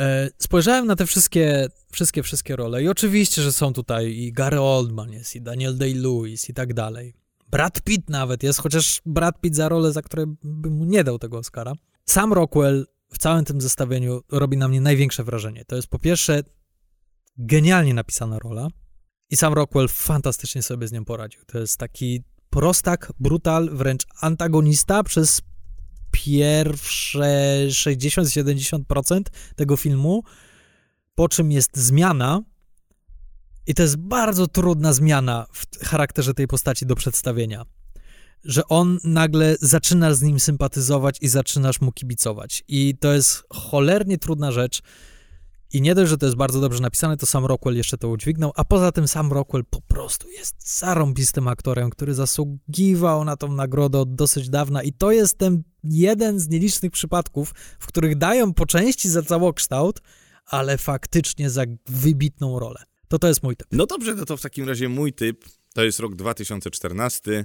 E, spojrzałem na te wszystkie, wszystkie, wszystkie role i oczywiście, że są tutaj i Gary Oldman jest, i Daniel Day-Lewis i tak dalej. Brad Pitt nawet jest, chociaż Brad Pitt za rolę, za które bym mu nie dał tego Oscara. Sam Rockwell w całym tym zestawieniu robi na mnie największe wrażenie. To jest po pierwsze genialnie napisana rola i sam Rockwell fantastycznie sobie z nią poradził. To jest taki prostak, brutal, wręcz antagonista przez pierwsze 60-70% tego filmu, po czym jest zmiana. I to jest bardzo trudna zmiana w charakterze tej postaci do przedstawienia. Że on nagle zaczyna z nim sympatyzować i zaczynasz mu kibicować. I to jest cholernie trudna rzecz. I nie dość, że to jest bardzo dobrze napisane, to sam Rockwell jeszcze to udźwignął, a poza tym sam Rockwell po prostu jest zarąbistym aktorem, który zasługiwał na tą nagrodę od dosyć dawna i to jest ten jeden z nielicznych przypadków, w których dają po części za całokształt, ale faktycznie za wybitną rolę. To to jest mój typ. No dobrze, no to w takim razie mój typ to jest rok 2014.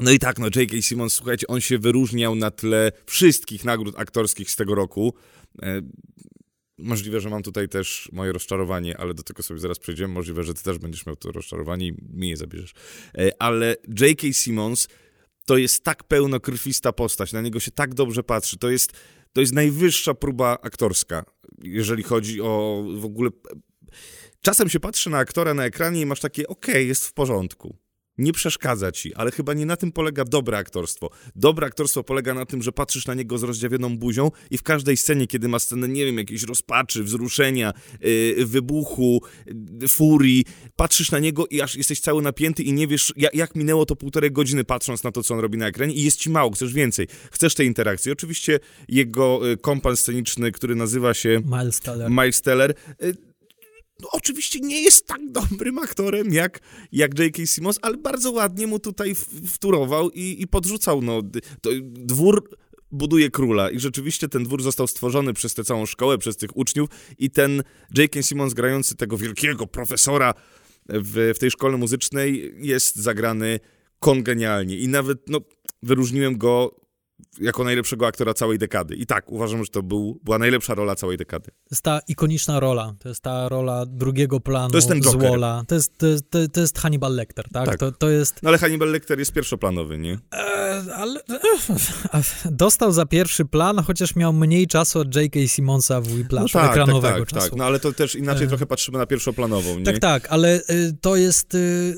No i tak, no J.K. Simmons, słuchajcie, on się wyróżniał na tle wszystkich nagród aktorskich z tego roku. Możliwe, że mam tutaj też moje rozczarowanie, ale do tego sobie zaraz przejdziemy. Możliwe, że ty też będziesz miał to rozczarowanie i mi je zabierzesz. E, ale J.K. Simmons to jest tak pełnokrwista postać, na niego się tak dobrze patrzy. To jest, to jest najwyższa próba aktorska, jeżeli chodzi o w ogóle... Czasem się patrzy na aktora na ekranie i masz takie, okej, okay, jest w porządku nie przeszkadza ci, ale chyba nie na tym polega dobre aktorstwo. Dobre aktorstwo polega na tym, że patrzysz na niego z rozdziawioną buzią i w każdej scenie, kiedy ma scenę, nie wiem, jakiejś rozpaczy, wzruszenia, yy, wybuchu, yy, furii, patrzysz na niego i aż jesteś cały napięty i nie wiesz, jak, jak minęło to półtorej godziny patrząc na to, co on robi na ekranie i jest ci mało, chcesz więcej, chcesz tej interakcji. Oczywiście jego yy, kompan sceniczny, który nazywa się Miles Teller, Miles Teller yy, no, oczywiście nie jest tak dobrym aktorem jak, jak J.K. Simmons, ale bardzo ładnie mu tutaj wturował i, i podrzucał. No, to, dwór buduje króla i rzeczywiście ten dwór został stworzony przez tę całą szkołę, przez tych uczniów i ten J.K. Simmons grający tego wielkiego profesora w, w tej szkole muzycznej jest zagrany kongenialnie i nawet no, wyróżniłem go jako najlepszego aktora całej dekady. I tak, uważam, że to był, była najlepsza rola całej dekady. To jest ta ikoniczna rola, to jest ta rola drugiego planu to jest ten Walla. To jest, to, jest, to jest Hannibal Lecter, tak? tak. To, to jest... No ale Hannibal Lecter jest pierwszoplanowy, nie? E, ale *laughs* dostał za pierwszy plan, chociaż miał mniej czasu od J.K. Simonsa w Whiplashu, no tak, tak, ekranowego tak, tak, czasu. Tak, no ale to też inaczej e... trochę patrzymy na pierwszoplanową, nie? Tak, tak, ale y, to jest... Y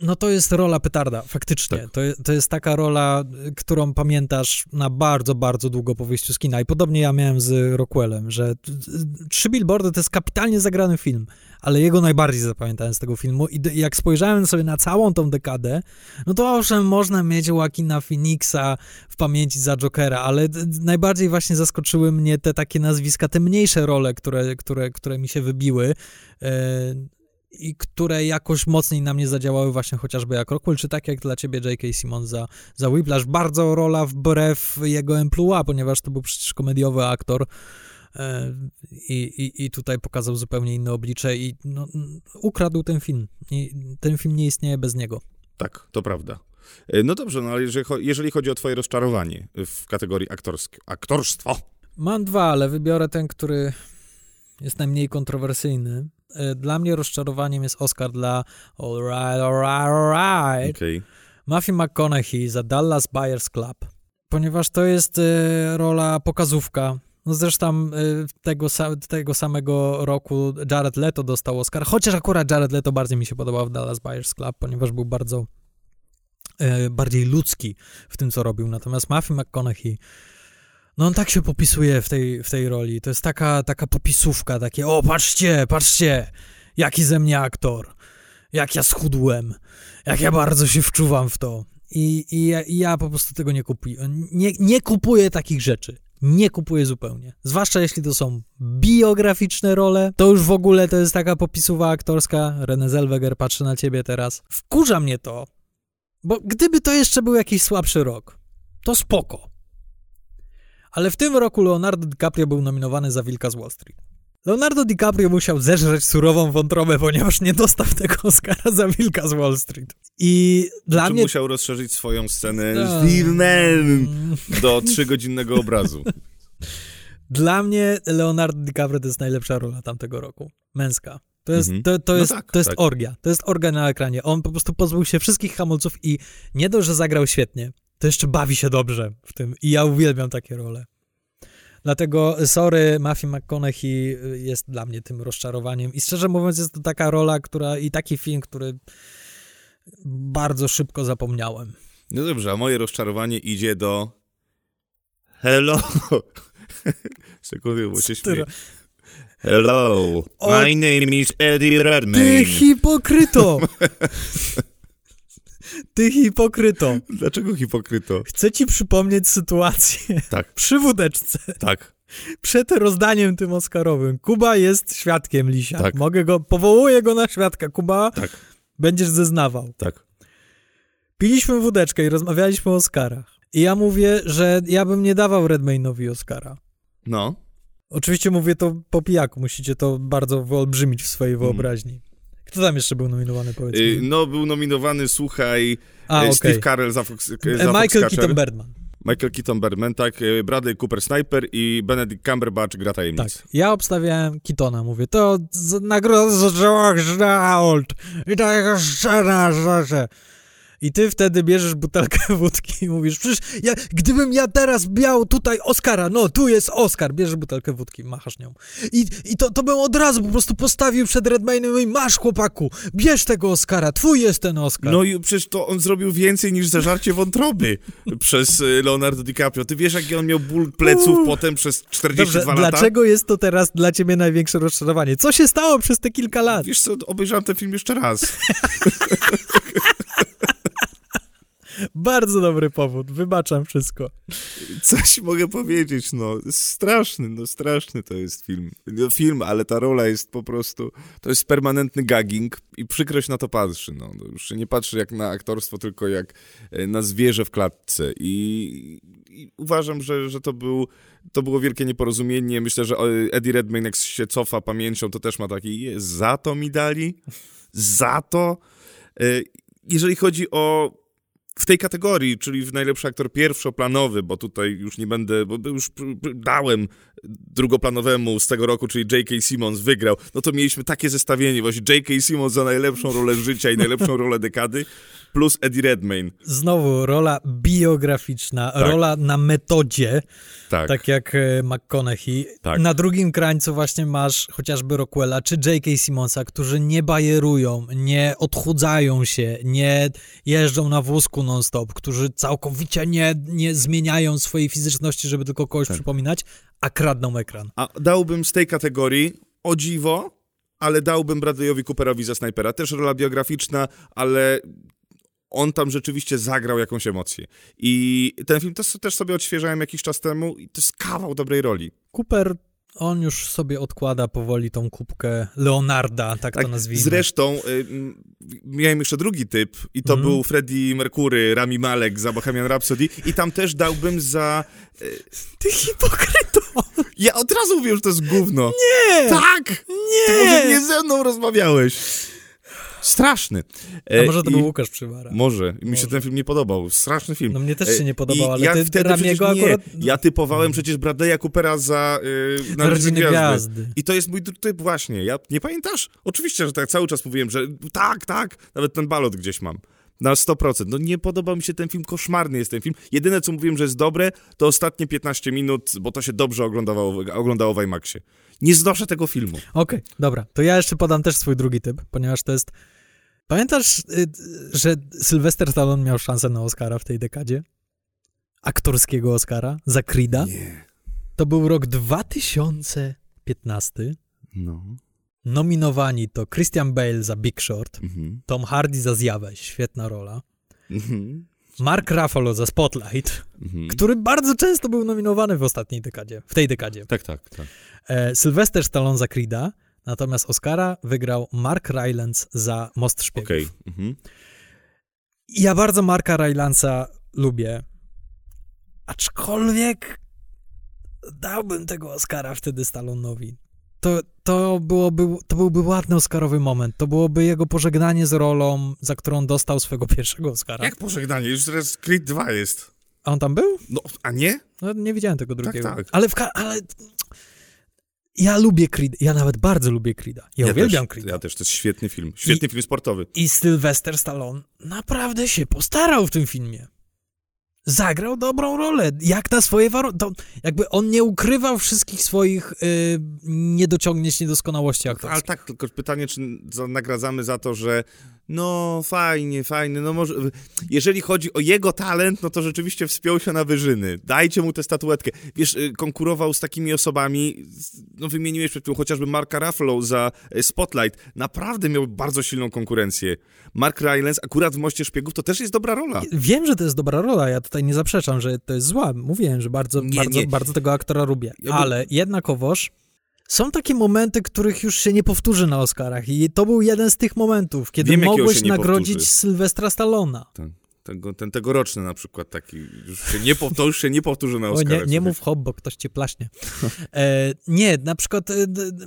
No to jest rola petarda, faktycznie. Tak. To, to jest taka rola, y, którą pamiętasz na bardzo, bardzo długo po wyjściu z kina. I podobnie ja miałem z Rockwellem, że y, y, Trzy Billboardy to jest kapitalnie zagrany film, ale jego najbardziej zapamiętałem z tego filmu i jak spojrzałem sobie na całą tą dekadę, no to owszem, można mieć Joaquina Phoenixa w pamięci za Jokera, ale najbardziej właśnie zaskoczyły mnie te takie nazwiska, te mniejsze role, które, które, które mi się wybiły. I które jakoś mocniej na mnie zadziałały właśnie chociażby jak Rockwell, czy tak jak dla ciebie J.K. Simmons za, za Whiplash. Bardzo rola wbrew jego emploi, ponieważ to był przecież komediowy aktor e, i, i, i tutaj pokazał zupełnie inne oblicze i no, ukradł ten film. I ten film nie istnieje bez niego. Tak, to prawda. E, No dobrze, no ale jeżeli chodzi o twoje rozczarowanie w kategorii aktorsk- aktorstwo, Mam dwa, ale wybiorę ten, który jest najmniej kontrowersyjny. E, Dla mnie rozczarowaniem jest Oscar dla All Right, All Right, All Right. okej. Matthew McConaughey za Dallas Buyers Club, ponieważ to jest e, rola pokazówka. No zresztą e, tego, tego samego roku Jared Leto dostał Oscar, chociaż akurat Jared Leto bardziej mi się podobał w Dallas Buyers Club, ponieważ był bardzo bardziej ludzki w tym, co robił. Natomiast Matthew McConaughey, no on tak się popisuje w tej, w tej roli. To jest taka, taka popisówka, takie o, patrzcie, patrzcie, jaki ze mnie aktor, jak ja schudłem, jak ja bardzo się wczuwam w to. I, i, ja, i ja po prostu tego nie kupuję. Nie, nie kupuję takich rzeczy. Nie kupuję zupełnie. Zwłaszcza jeśli to są biograficzne role. To już w ogóle to jest taka popisuwa aktorska. René Zellweger patrzy na ciebie teraz. Wkurza mnie to. Bo gdyby to jeszcze był jakiś słabszy rok, to spoko. Ale w tym roku Leonardo DiCaprio był nominowany za Wilka z Wall Street. Leonardo DiCaprio musiał zeżreć surową wątrobę, ponieważ nie dostał tego Oscara za Wilka z Wall Street. I dla Czy mnie... musiał rozszerzyć swoją scenę No. z filmem do trzygodzinnego obrazu. *laughs* Dla mnie Leonardo DiCaprio to jest najlepsza rola tamtego roku. Męska. To jest, Mhm. to, to No jest, tak, to jest tak. orgia. To jest orgia na ekranie. On po prostu pozbył się wszystkich hamulców i nie dość, że zagrał świetnie, to jeszcze bawi się dobrze w tym. I ja uwielbiam takie role. Dlatego, sorry, Matthew McConaughey y, jest dla mnie tym rozczarowaniem. I szczerze mówiąc, jest to taka rola, która i taki film, który bardzo szybko zapomniałem. No dobrze, a moje rozczarowanie idzie do... Hello! *laughs* Sekundę, bo się śmieję. Hello, my name is Eddie Ty Redmayne. hipokryto! *laughs* Ty hipokryto! Dlaczego hipokryto? Chcę ci przypomnieć sytuację Tak, *laughs* przy wódeczce, tak, przed rozdaniem tym Oscarowym. Kuba jest świadkiem, Lisia. Tak. Mogę go, powołuję go na świadka. Kuba, tak, będziesz zeznawał. tak. Piliśmy wódeczkę i rozmawialiśmy o Oscarach. I ja mówię, że ja bym nie dawał Redmayne'owi Oscara. No, Oczywiście mówię to po pijaku, musicie to bardzo wyolbrzymić w swojej Mhm. wyobraźni. Kto tam jeszcze był nominowany, powiedz mi? y, no był nominowany, słuchaj, A, y, okej. Steve Carell za, Fox, E, za Michael Foxcatcher. Keaton Birdman. Michael Keaton Berman, tak, y, Bradley Cooper Sniper i Benedict Cumberbatch gra Tak. tajemnic. Ja obstawiałem Keatona, mówię, to z- nagroda za Kształt i taka scena, że... I ty wtedy bierzesz butelkę *laughs* wódki i mówisz, przecież ja, gdybym ja teraz miał tutaj Oscara, no tu jest Oscar, bierzesz butelkę wódki, machasz nią. I, i to, to bym od razu po prostu postawił przed Redmaynem i masz chłopaku, bierz tego Oscara, twój jest ten Oscar. No i przecież to on zrobił więcej niż zażarcie wątroby *laughs* przez y, Leonardo DiCaprio. Ty wiesz, jaki on miał ból pleców Uuu. potem przez 42 Dobrze, lata? dlaczego jest to teraz dla ciebie największe rozczarowanie? Co się stało przez te kilka lat? Wiesz co, obejrzałem ten film jeszcze raz. *laughs* Bardzo dobry powód, wybaczam wszystko. Coś mogę powiedzieć, no. Straszny, no straszny to jest film. No, film, ale ta rola jest po prostu... To jest permanentny gagging i przykrość na to patrzy, no. Już nie patrzy jak na aktorstwo, tylko jak e, na zwierzę w klatce. I, i uważam, że, że to, był, to było wielkie nieporozumienie. Myślę, że Eddie Redmayne jak się cofa pamięcią, to też ma taki... "Je, Za to mi dali? Za to? E, Jeżeli chodzi o w tej kategorii, czyli w najlepszy aktor pierwszoplanowy, bo tutaj już nie będę, bo już dałem drugoplanowemu z tego roku, czyli J.K. Simmons wygrał, no to mieliśmy takie zestawienie, właśnie J.K. Simmons za najlepszą rolę życia i najlepszą rolę dekady, plus Eddie Redmayne. Znowu rola biograficzna, tak. rola na metodzie, tak, tak jak e, McConaughey. Tak. Na drugim krańcu właśnie masz chociażby Rockwella czy J.K. Simmonsa, którzy nie bajerują, nie odchudzają się, nie jeżdżą na wózku non-stop, którzy całkowicie nie, nie zmieniają swojej fizyczności, żeby tylko kogoś tak. przypominać, a kradną ekran. A dałbym z tej kategorii, o dziwo, ale dałbym Bradley'owi Cooperowi za snajpera. Też rola biograficzna, ale on tam rzeczywiście zagrał jakąś emocję. I ten film też, też sobie odświeżałem jakiś czas temu i to jest kawał dobrej roli. Cooper on już sobie odkłada powoli tą kubkę Leonarda, tak, tak to nazwijmy. Zresztą y, miałem jeszcze drugi typ i to mm. był Freddie Mercury, Rami Malek za Bohemian Rhapsody i tam też dałbym za... Y, Ty hipokryto! Ja od razu mówię, że to jest gówno. Nie! Tak! Nie! Ty może nie ze mną rozmawiałeś. Straszny. A może to I, był Łukasz Przywara. Może. Mi się ten film nie podobał. Straszny film. No mnie też się nie podobał, ale ja ty wtedy Ramiego nie. akurat... Ja typowałem przecież Bradley'a Coopera za yy, Narodziny Gwiazdy. Gwiazdy. I to jest mój typ właśnie. Ja, nie pamiętasz? Oczywiście, że tak cały czas mówiłem, że tak, tak. Nawet ten balot gdzieś mam. Na 100%. No nie podobał mi się ten film, koszmarny jest ten film. Jedyne, co mówiłem, że jest dobre, to ostatnie 15 minut, bo to się dobrze oglądało, oglądało w IMAXie. Nie znoszę tego filmu. Okej, okay, dobra. To ja jeszcze podam też swój drugi typ, ponieważ to jest... Pamiętasz, y, że Sylvester Stallone miał szansę na Oscara w tej dekadzie? Aktorskiego Oscara za Creed'a? Nie. To był rok 2015. No. Nominowani to Christian Bale za Big Short, mhm. Tom Hardy za Zjawę, świetna rola. Mhm. Mark Ruffalo za Spotlight, mhm. który bardzo często był nominowany w ostatniej dekadzie, w tej dekadzie. Tak, tak, tak. E, Sylvester Stallone za Creed'a, natomiast Oscara wygrał Mark Rylance za Most Szpiegów. Okay. Mhm. Ja bardzo Marka Rylance'a lubię, aczkolwiek dałbym tego Oscara wtedy Stallone'owi to, to, byłoby, to byłby ładny Oscarowy moment. To byłoby jego pożegnanie z rolą, za którą dostał swojego pierwszego Oscara. Jak pożegnanie? Już teraz Creed 2 jest. A on tam był? No, a nie? No, nie widziałem tego drugiego. Tak, tak. Ale, w ale ja lubię Creed, ja nawet bardzo lubię Creeda. Ja, ja uwielbiam też, Creeda. Ja też, to jest świetny film, świetny I, film sportowy. I Sylvester Stallone naprawdę się postarał w tym filmie zagrał dobrą rolę, jak na swoje warunki. Jakby on nie ukrywał wszystkich swoich y, niedociągnięć, niedoskonałości aktorskich. Ale tak, tylko pytanie, czy nagradzamy za to, że no fajnie, fajnie, no może... Jeżeli chodzi o jego talent, no to rzeczywiście wspiął się na wyżyny. Dajcie mu tę statuetkę. Wiesz, y, konkurował z takimi osobami, no wymieniłeś przed tym chociażby Marka Ruffalo za y, Spotlight. Naprawdę miał bardzo silną konkurencję. Mark Rylance akurat w Moście Szpiegów to też jest dobra rola. Wiem, że to jest dobra rola, ja tutaj nie zaprzeczam, że to jest zła. Mówiłem, że bardzo, nie, bardzo, nie. bardzo tego aktora lubię. Ale jednakowoż są takie momenty, których już się nie powtórzy na Oscarach i to był jeden z tych momentów, kiedy Wiem, mogłeś nagrodzić powtórzy. Sylwestra Stallona. Ten, tego, ten tegoroczny na przykład taki, już się nie, to już się nie powtórzy na Oscarach. O, nie, nie mów hop, bo ktoś cię plaśnie. E, nie, na przykład e,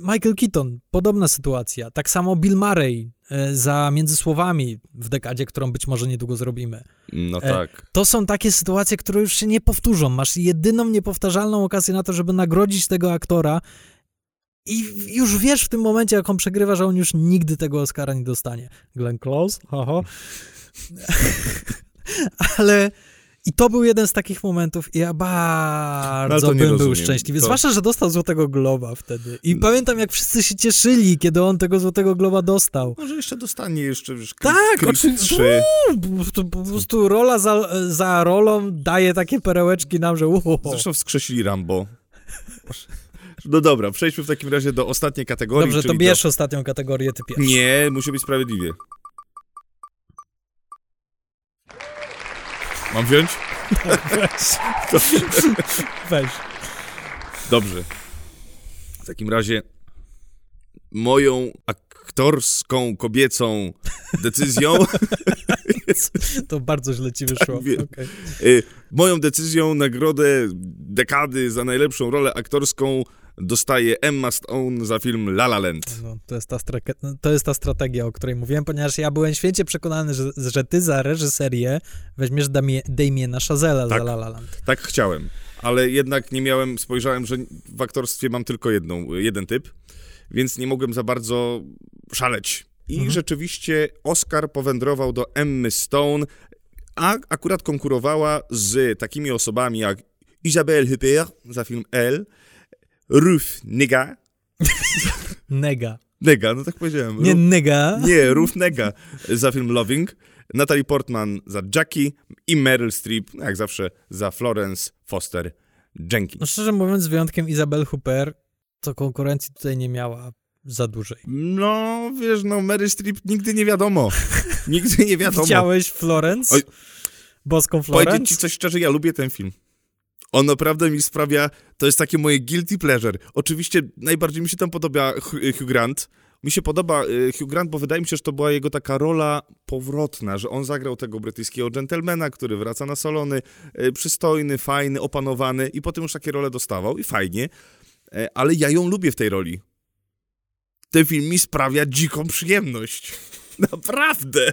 Michael Keaton, podobna sytuacja. Tak samo Bill Murray e, za Między Słowami w dekadzie, którą być może niedługo zrobimy. No e, tak. To są takie sytuacje, które już się nie powtórzą. Masz jedyną niepowtarzalną okazję na to, żeby nagrodzić tego aktora i już wiesz w tym momencie, jak on przegrywa, że on już nigdy tego Oscara nie dostanie. Glenn Close? Haha. *laughs* Ale... I to był jeden z takich momentów i ja bardzo no, bym rozumiem. był szczęśliwy. To... Zwłaszcza, że dostał Złotego Globa wtedy. I hmm. pamiętam, jak wszyscy się cieszyli, kiedy on tego Złotego Globa dostał. Może jeszcze dostanie, jeszcze już Tak, oczywiście. Po prostu rola za, za rolą daje takie perełeczki nam, że uho. Zresztą wskrzesili Rambo. *laughs* No dobra, przejdźmy w takim razie do ostatniej kategorii. Dobrze, to bierz do... ostatnią kategorię, ty pierwszy. Nie, musi być sprawiedliwie. Mam wziąć? Tak, weź. weź. Dobrze. W takim razie moją aktorską, kobiecą decyzją *laughs* To bardzo źle ci wyszło. Tak, wiem. Okej. Y, Moją decyzją nagrodę dekady za najlepszą rolę aktorską dostaje Emma Stone za film La La Land. No, to, jest ta no, to jest ta strategia, o której mówiłem, ponieważ ja byłem święcie przekonany, że, że ty za reżyserię weźmiesz Damie, Damiena Chazela Tak. za La La Land. Tak chciałem, ale jednak nie miałem, spojrzałem, że w aktorstwie mam tylko jedną, jeden typ, więc nie mogłem za bardzo szaleć. I Mhm. rzeczywiście Oscar powędrował do Emmy Stone, a akurat konkurowała z takimi osobami jak Isabelle Huppert za film Elle, Ruth Nega, *laughs* Nega. Nega, no tak powiedziałem. Nie Ru- nega. nie, Ruth Nega za film Loving, Natalie Portman za Jackie i Meryl Streep, no jak zawsze, za Florence Foster Jenkins. No szczerze mówiąc, z wyjątkiem Isabel Hooper, to konkurencji tutaj nie miała za dużej. No, wiesz, no Mary Streep nigdy nie wiadomo. Nigdy nie wiadomo. Widziałeś Florence? Oj. Boską Powiedzieć Florence? ci coś szczerze, ja lubię ten film. On naprawdę mi sprawia, to jest takie moje guilty pleasure. Oczywiście najbardziej mi się tam podoba Hugh Grant. Mi się podoba y, Hugh Grant, bo wydaje mi się, że to była jego taka rola powrotna, że on zagrał tego brytyjskiego gentlemana, który wraca na salony, y, przystojny, fajny, opanowany i potem już takie role dostawał i fajnie, E, ale ja ją lubię w tej roli. Ten film mi sprawia dziką przyjemność. *laughs* Naprawdę.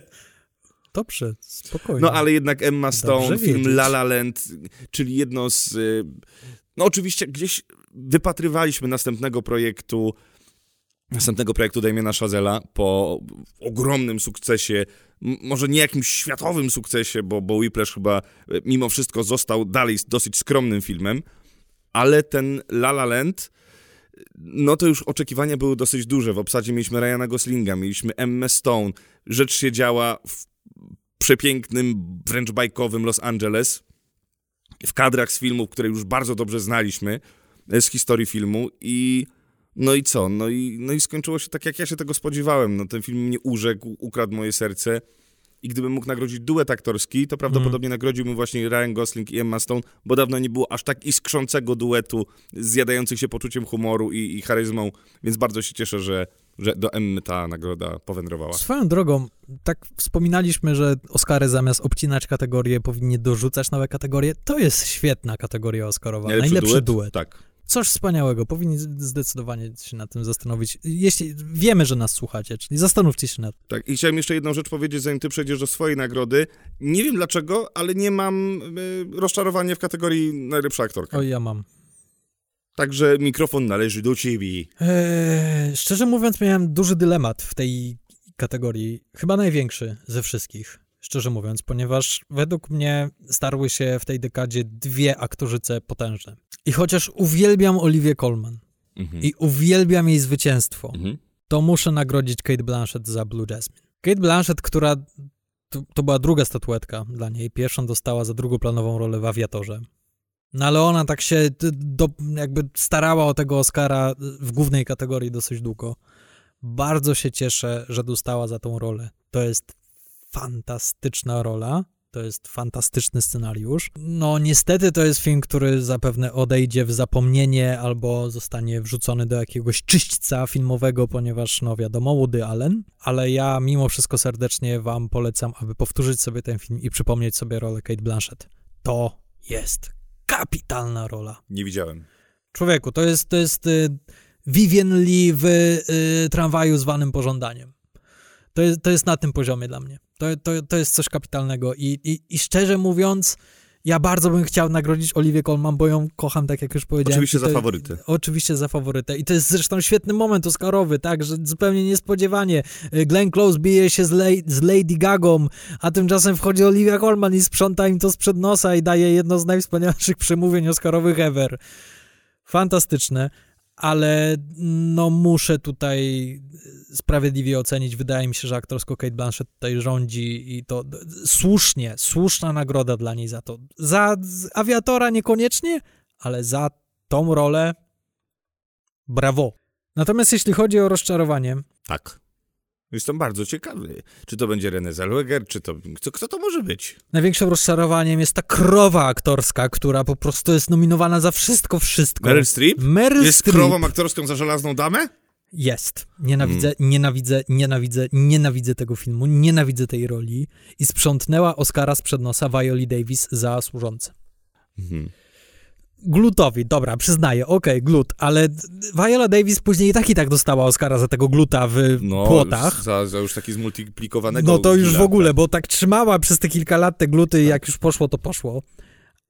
Dobrze, spokojnie. No ale jednak Emma Stone, Dobrze film wiedzieć. La La Land, czyli jedno z... y, No oczywiście gdzieś wypatrywaliśmy następnego projektu, następnego projektu Damiena Chazela po ogromnym sukcesie, może nie jakimś światowym sukcesie, bo, bo Whiplash chyba y, mimo wszystko został dalej dosyć skromnym filmem, ale ten La La Land, no to już oczekiwania były dosyć duże. W obsadzie mieliśmy Ryana Goslinga, mieliśmy Emmę Stone. Rzecz się działa w przepięknym, wręcz bajkowym Los Angeles, w kadrach z filmów, które już bardzo dobrze znaliśmy, e, z historii filmu i no i co? No i, no i skończyło się tak, jak ja się tego spodziewałem. No ten film mnie urzekł, ukradł moje serce i gdybym mógł nagrodzić duet aktorski, to prawdopodobnie nagrodziłbym właśnie Ryan Gosling i Emma Stone, bo dawno nie było aż tak iskrzącego duetu, zjadających się poczuciem humoru i, i charyzmą, więc bardzo się cieszę, że, że do Emmy ta nagroda powędrowała. Swoją drogą, tak wspominaliśmy, że Oscary zamiast obcinać kategorie powinni dorzucać nowe kategorie. To jest świetna kategoria Oscarowa. Najlepszy, duet. Tak. Coś wspaniałego. Powinni zdecydowanie się nad tym zastanowić. Jeśli wiemy, że nas słuchacie, czyli zastanówcie się nad tym. Tak, i chciałem jeszcze jedną rzecz powiedzieć, zanim ty przejdziesz do swojej nagrody. Nie wiem dlaczego, ale nie mam y, rozczarowania w kategorii najlepsza aktorka. Oj, ja mam. Także mikrofon należy do ciebie. Eee, szczerze mówiąc, miałem duży dylemat w tej kategorii. Chyba największy ze wszystkich. Szczerze mówiąc, ponieważ według mnie starły się w tej dekadzie dwie aktorzyce potężne. I chociaż uwielbiam Olivię Colman Mhm. i uwielbiam jej zwycięstwo, Mhm. to muszę nagrodzić Kate Blanchett za Blue Jasmine. Kate Blanchett, która to, to była druga statuetka dla niej. Pierwszą dostała za drugoplanową rolę w Awiatorze. No ale ona tak się do, jakby starała o tego Oscara w głównej kategorii dosyć długo. Bardzo się cieszę, że dostała za tą rolę. To jest fantastyczna rola. To jest fantastyczny scenariusz. No, niestety to jest film, który zapewne odejdzie w zapomnienie albo zostanie wrzucony do jakiegoś czyśćca filmowego, ponieważ, no wiadomo, Woody Allen. Ale ja mimo wszystko serdecznie Wam polecam, aby powtórzyć sobie ten film i przypomnieć sobie rolę Kate Blanchett. To jest kapitalna rola. Nie widziałem. Człowieku, to jest, to jest y, Vivien Lee w y, tramwaju zwanym pożądaniem. To jest, to jest na tym poziomie dla mnie. To, to, to jest coś kapitalnego i, i, i szczerze mówiąc, ja bardzo bym chciał nagrodzić Oliwię Colman, bo ją kocham, tak jak już powiedziałem. Oczywiście I za to- faworytę. Oczywiście za faworytę. I to jest zresztą świetny moment Oscarowy, tak, że zupełnie niespodziewanie. Y, Glenn Close bije się z, Lej, z Lady Gagą, a tymczasem wchodzi Olivia Colman i sprząta im to sprzed nosa i daje jedno z najwspanialszych przemówień Oscarowych ever. Fantastyczne, ale no muszę tutaj sprawiedliwie ocenić. Wydaje mi się, że aktorsko Kate Blanchett tutaj rządzi i to słusznie, słuszna nagroda dla niej za to. Za awiatora niekoniecznie, ale za tą rolę brawo. Natomiast jeśli chodzi o rozczarowanie, Tak. Jestem bardzo ciekawy. Czy to będzie René Zellweger, czy to... Kto, kto to może być? największym rozczarowaniem jest ta krowa aktorska, która po prostu jest nominowana za wszystko, wszystko. Meryl Streep? Meryl Jest Streep. krową aktorską za żelazną damę? Jest. Nienawidzę, nienawidzę, nienawidzę, nienawidzę tego filmu, nienawidzę tej roli i sprzątnęła Oscara sprzed nosa Violi Davis za służące. Mhm. Glutowi, dobra, przyznaję, okej, glut, ale Viola Davis później i tak i tak dostała Oscara za tego gluta w No, płotach. Za, za już taki zmultiplikowanego No to już w ogóle, tak. bo tak trzymała przez te kilka lat te gluty, jak już poszło, to poszło.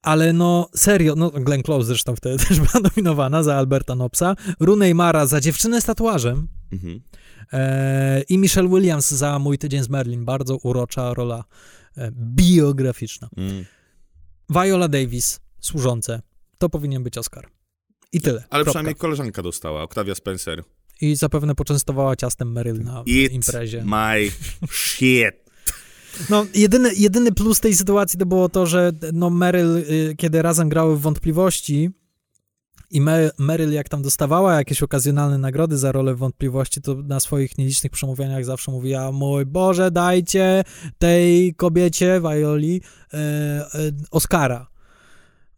Ale no, serio, no Glenn Close zresztą wtedy *laughs* też była nominowana za Alberta Nopsa, Rooney Mara za Dziewczynę z tatuażem Mhm. e, i Michelle Williams za Mój tydzień z Merlin. Bardzo urocza rola e, biograficzna. Mm. Viola Davis, służące. To powinien być Oscar. I tyle. Ale Kropka. przynajmniej koleżanka dostała, Octavia Spencer. I zapewne poczęstowała ciastem Meryl na imprezie. my shit. No, jedyny, jedyny plus tej sytuacji to było to, że no Meryl, y, kiedy razem grały w Wątpliwości i Me- Meryl jak tam dostawała jakieś okazjonalne nagrody za rolę w Wątpliwości, to na swoich nielicznych przemówieniach zawsze mówiła, mój Boże, dajcie tej kobiecie, Violi, e, e, Oscara.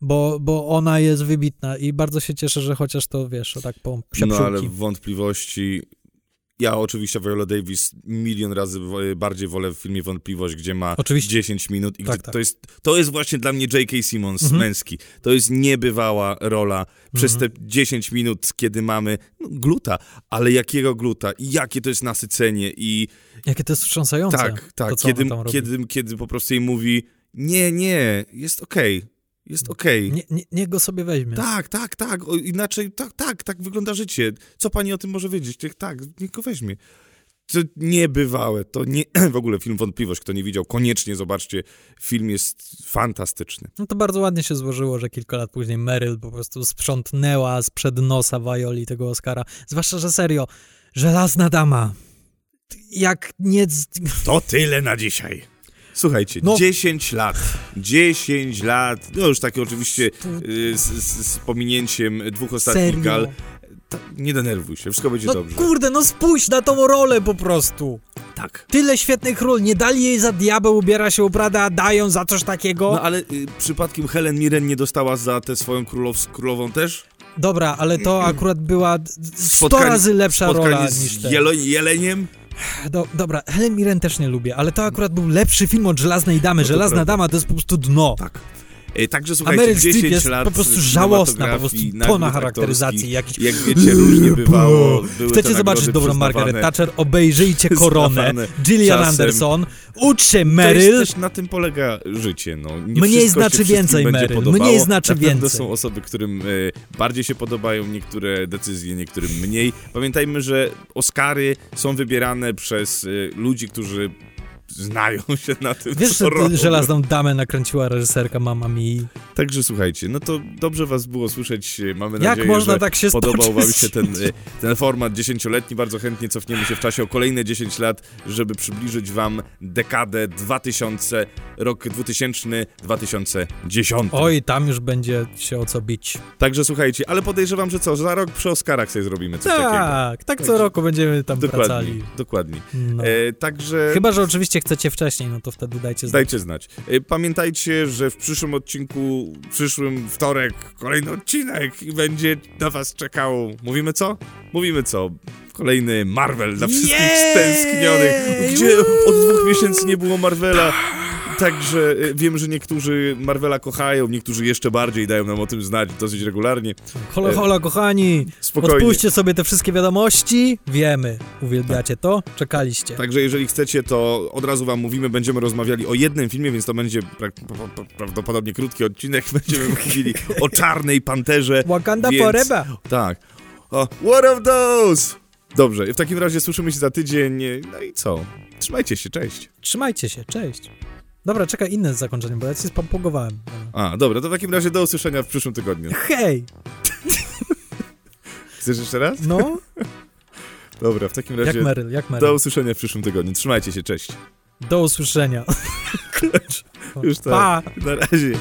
Bo, bo ona jest wybitna i bardzo się cieszę, że chociaż to, wiesz, tak po No ale wątpliwości... Ja oczywiście Viola Davis milion razy bardziej wolę w filmie Wątpliwość, gdzie ma Oczywiście. 10 minut i Tak, gdzie tak. to jest to jest właśnie dla mnie J.K. Simmons Mhm. męski. To jest niebywała rola przez Mhm. te 10 minut, kiedy mamy no, gluta, ale jakiego gluta i jakie to jest nasycenie i Jakie to jest wstrząsające. tak, tak, to, kiedy, kiedy, kiedy po prostu jej mówi nie, nie, jest okej, jest okej. Nie, nie, niech go sobie weźmie. Tak, tak, tak, o, inaczej, tak, tak, tak wygląda życie. Co pani o tym może wiedzieć? Niech, tak, niech go weźmie. To niebywałe, to nie, *clears throat* w ogóle film Wątpliwość, kto nie widział, koniecznie zobaczcie, film jest fantastyczny. No to bardzo ładnie się złożyło, że kilka lat później Meryl po prostu sprzątnęła sprzed nosa Violi tego Oscara. Zwłaszcza, że serio, żelazna dama. Jak nie... To tyle na dzisiaj. Słuchajcie, No. 10 lat, 10 lat, no już takie oczywiście y, z, z, pominięciem dwóch ostatnich Serio. gal. Ta, nie denerwuj się, wszystko będzie No dobrze. kurde, no spójrz na tą rolę po prostu. Tak. Tyle świetnych ról. Nie dali jej za diabeł, ubiera się ubrada, a dają za coś takiego. No ale y, przypadkiem Helen Mirren nie dostała za tę swoją królows królową też? Dobra, ale to akurat była d- d- 100 Spotkanie- razy lepsza rola z niż te. jelo, jeleniem? Do, dobra, Helen Mirren też nie lubię, ale to akurat był lepszy film od Żelaznej Damy. No Żelazna prawda. Dama to jest po prostu dno. Tak. Y, Także A słuchajcie, Meryl Streep 10 jest lat po prostu żałosna, po prostu tona charakteryzacji. Jakiś... Jak wiecie, różnie bywało. Były Chcecie zobaczyć dobrą Margaret. Thatcher? Obejrzyjcie *laughs* Koronę. Gillian czasem. Anderson. Ucz się To Meryl. jest też na tym polega życie. No. Nie Mniej znaczy więcej, Meryl. Podobało. Mniej znaczy więcej. są osoby, którym e, bardziej się podobają niektóre decyzje, niektórym mniej. Pamiętajmy, że Oscary są wybierane przez e, ludzi, którzy znają *laughs* się na tym, Wiesz, co że Żelazną Damę nakręciła reżyserka Mama Mi. Także słuchajcie, no to dobrze was było słyszeć. Mamy Jak nadzieję, można że tak się podobał wam stoczyć? się ten, e, ten format dziesięcioletni. Bardzo chętnie cofniemy się w czasie o kolejne 10 lat, żeby przybliżyć wam dekadę 2000, rok 2000, 2010. Oj, tam już będzie się o co bić. Także słuchajcie, ale podejrzewam, że co, za rok przy Oscarach sobie zrobimy coś takiego. Tak, tak co roku będziemy tam Dokładnie, wracali. dokładnie. No. E, także Chyba, że oczywiście chcecie wcześniej, no to wtedy dajcie znać. dajcie znać. E, pamiętajcie, że w przyszłym odcinku, przyszłym wtorek, kolejny odcinek i będzie na was czekał. Mówimy co? Mówimy co? Kolejny Marvel dla wszystkich Jej! stęsknionych. Gdzie od dwóch miesięcy nie było Marvela. Także e, wiem, że niektórzy Marvela kochają, niektórzy jeszcze bardziej dają nam o tym znać dosyć regularnie. Hola, hola, kochani! Spokojnie. Odpuśćcie sobie te wszystkie wiadomości. Wiemy, uwielbiacie to, czekaliście. Także jeżeli chcecie, to od razu wam mówimy, będziemy rozmawiali o jednym filmie, więc to będzie pra pra pra prawdopodobnie krótki odcinek. *laughs* Będziemy *laughs* mówili o Czarnej Panterze. Wakanda więc- forever! Tak. O, what of those? Dobrze, w takim razie słyszymy się za tydzień. No i co? Trzymajcie się, cześć. Trzymajcie się, cześć. Dobra, czekaj, inne zakończenie, bo ja się spampogowałem. A, dobra, to w takim razie do usłyszenia w przyszłym tygodniu. Hej! Chcesz jeszcze raz? No, *laughs* Dobra, w takim jak razie Meryl, jak do Meryl. usłyszenia w przyszłym tygodniu. Trzymajcie się, cześć. Do usłyszenia. *laughs* Już tak. Pa! Na razie.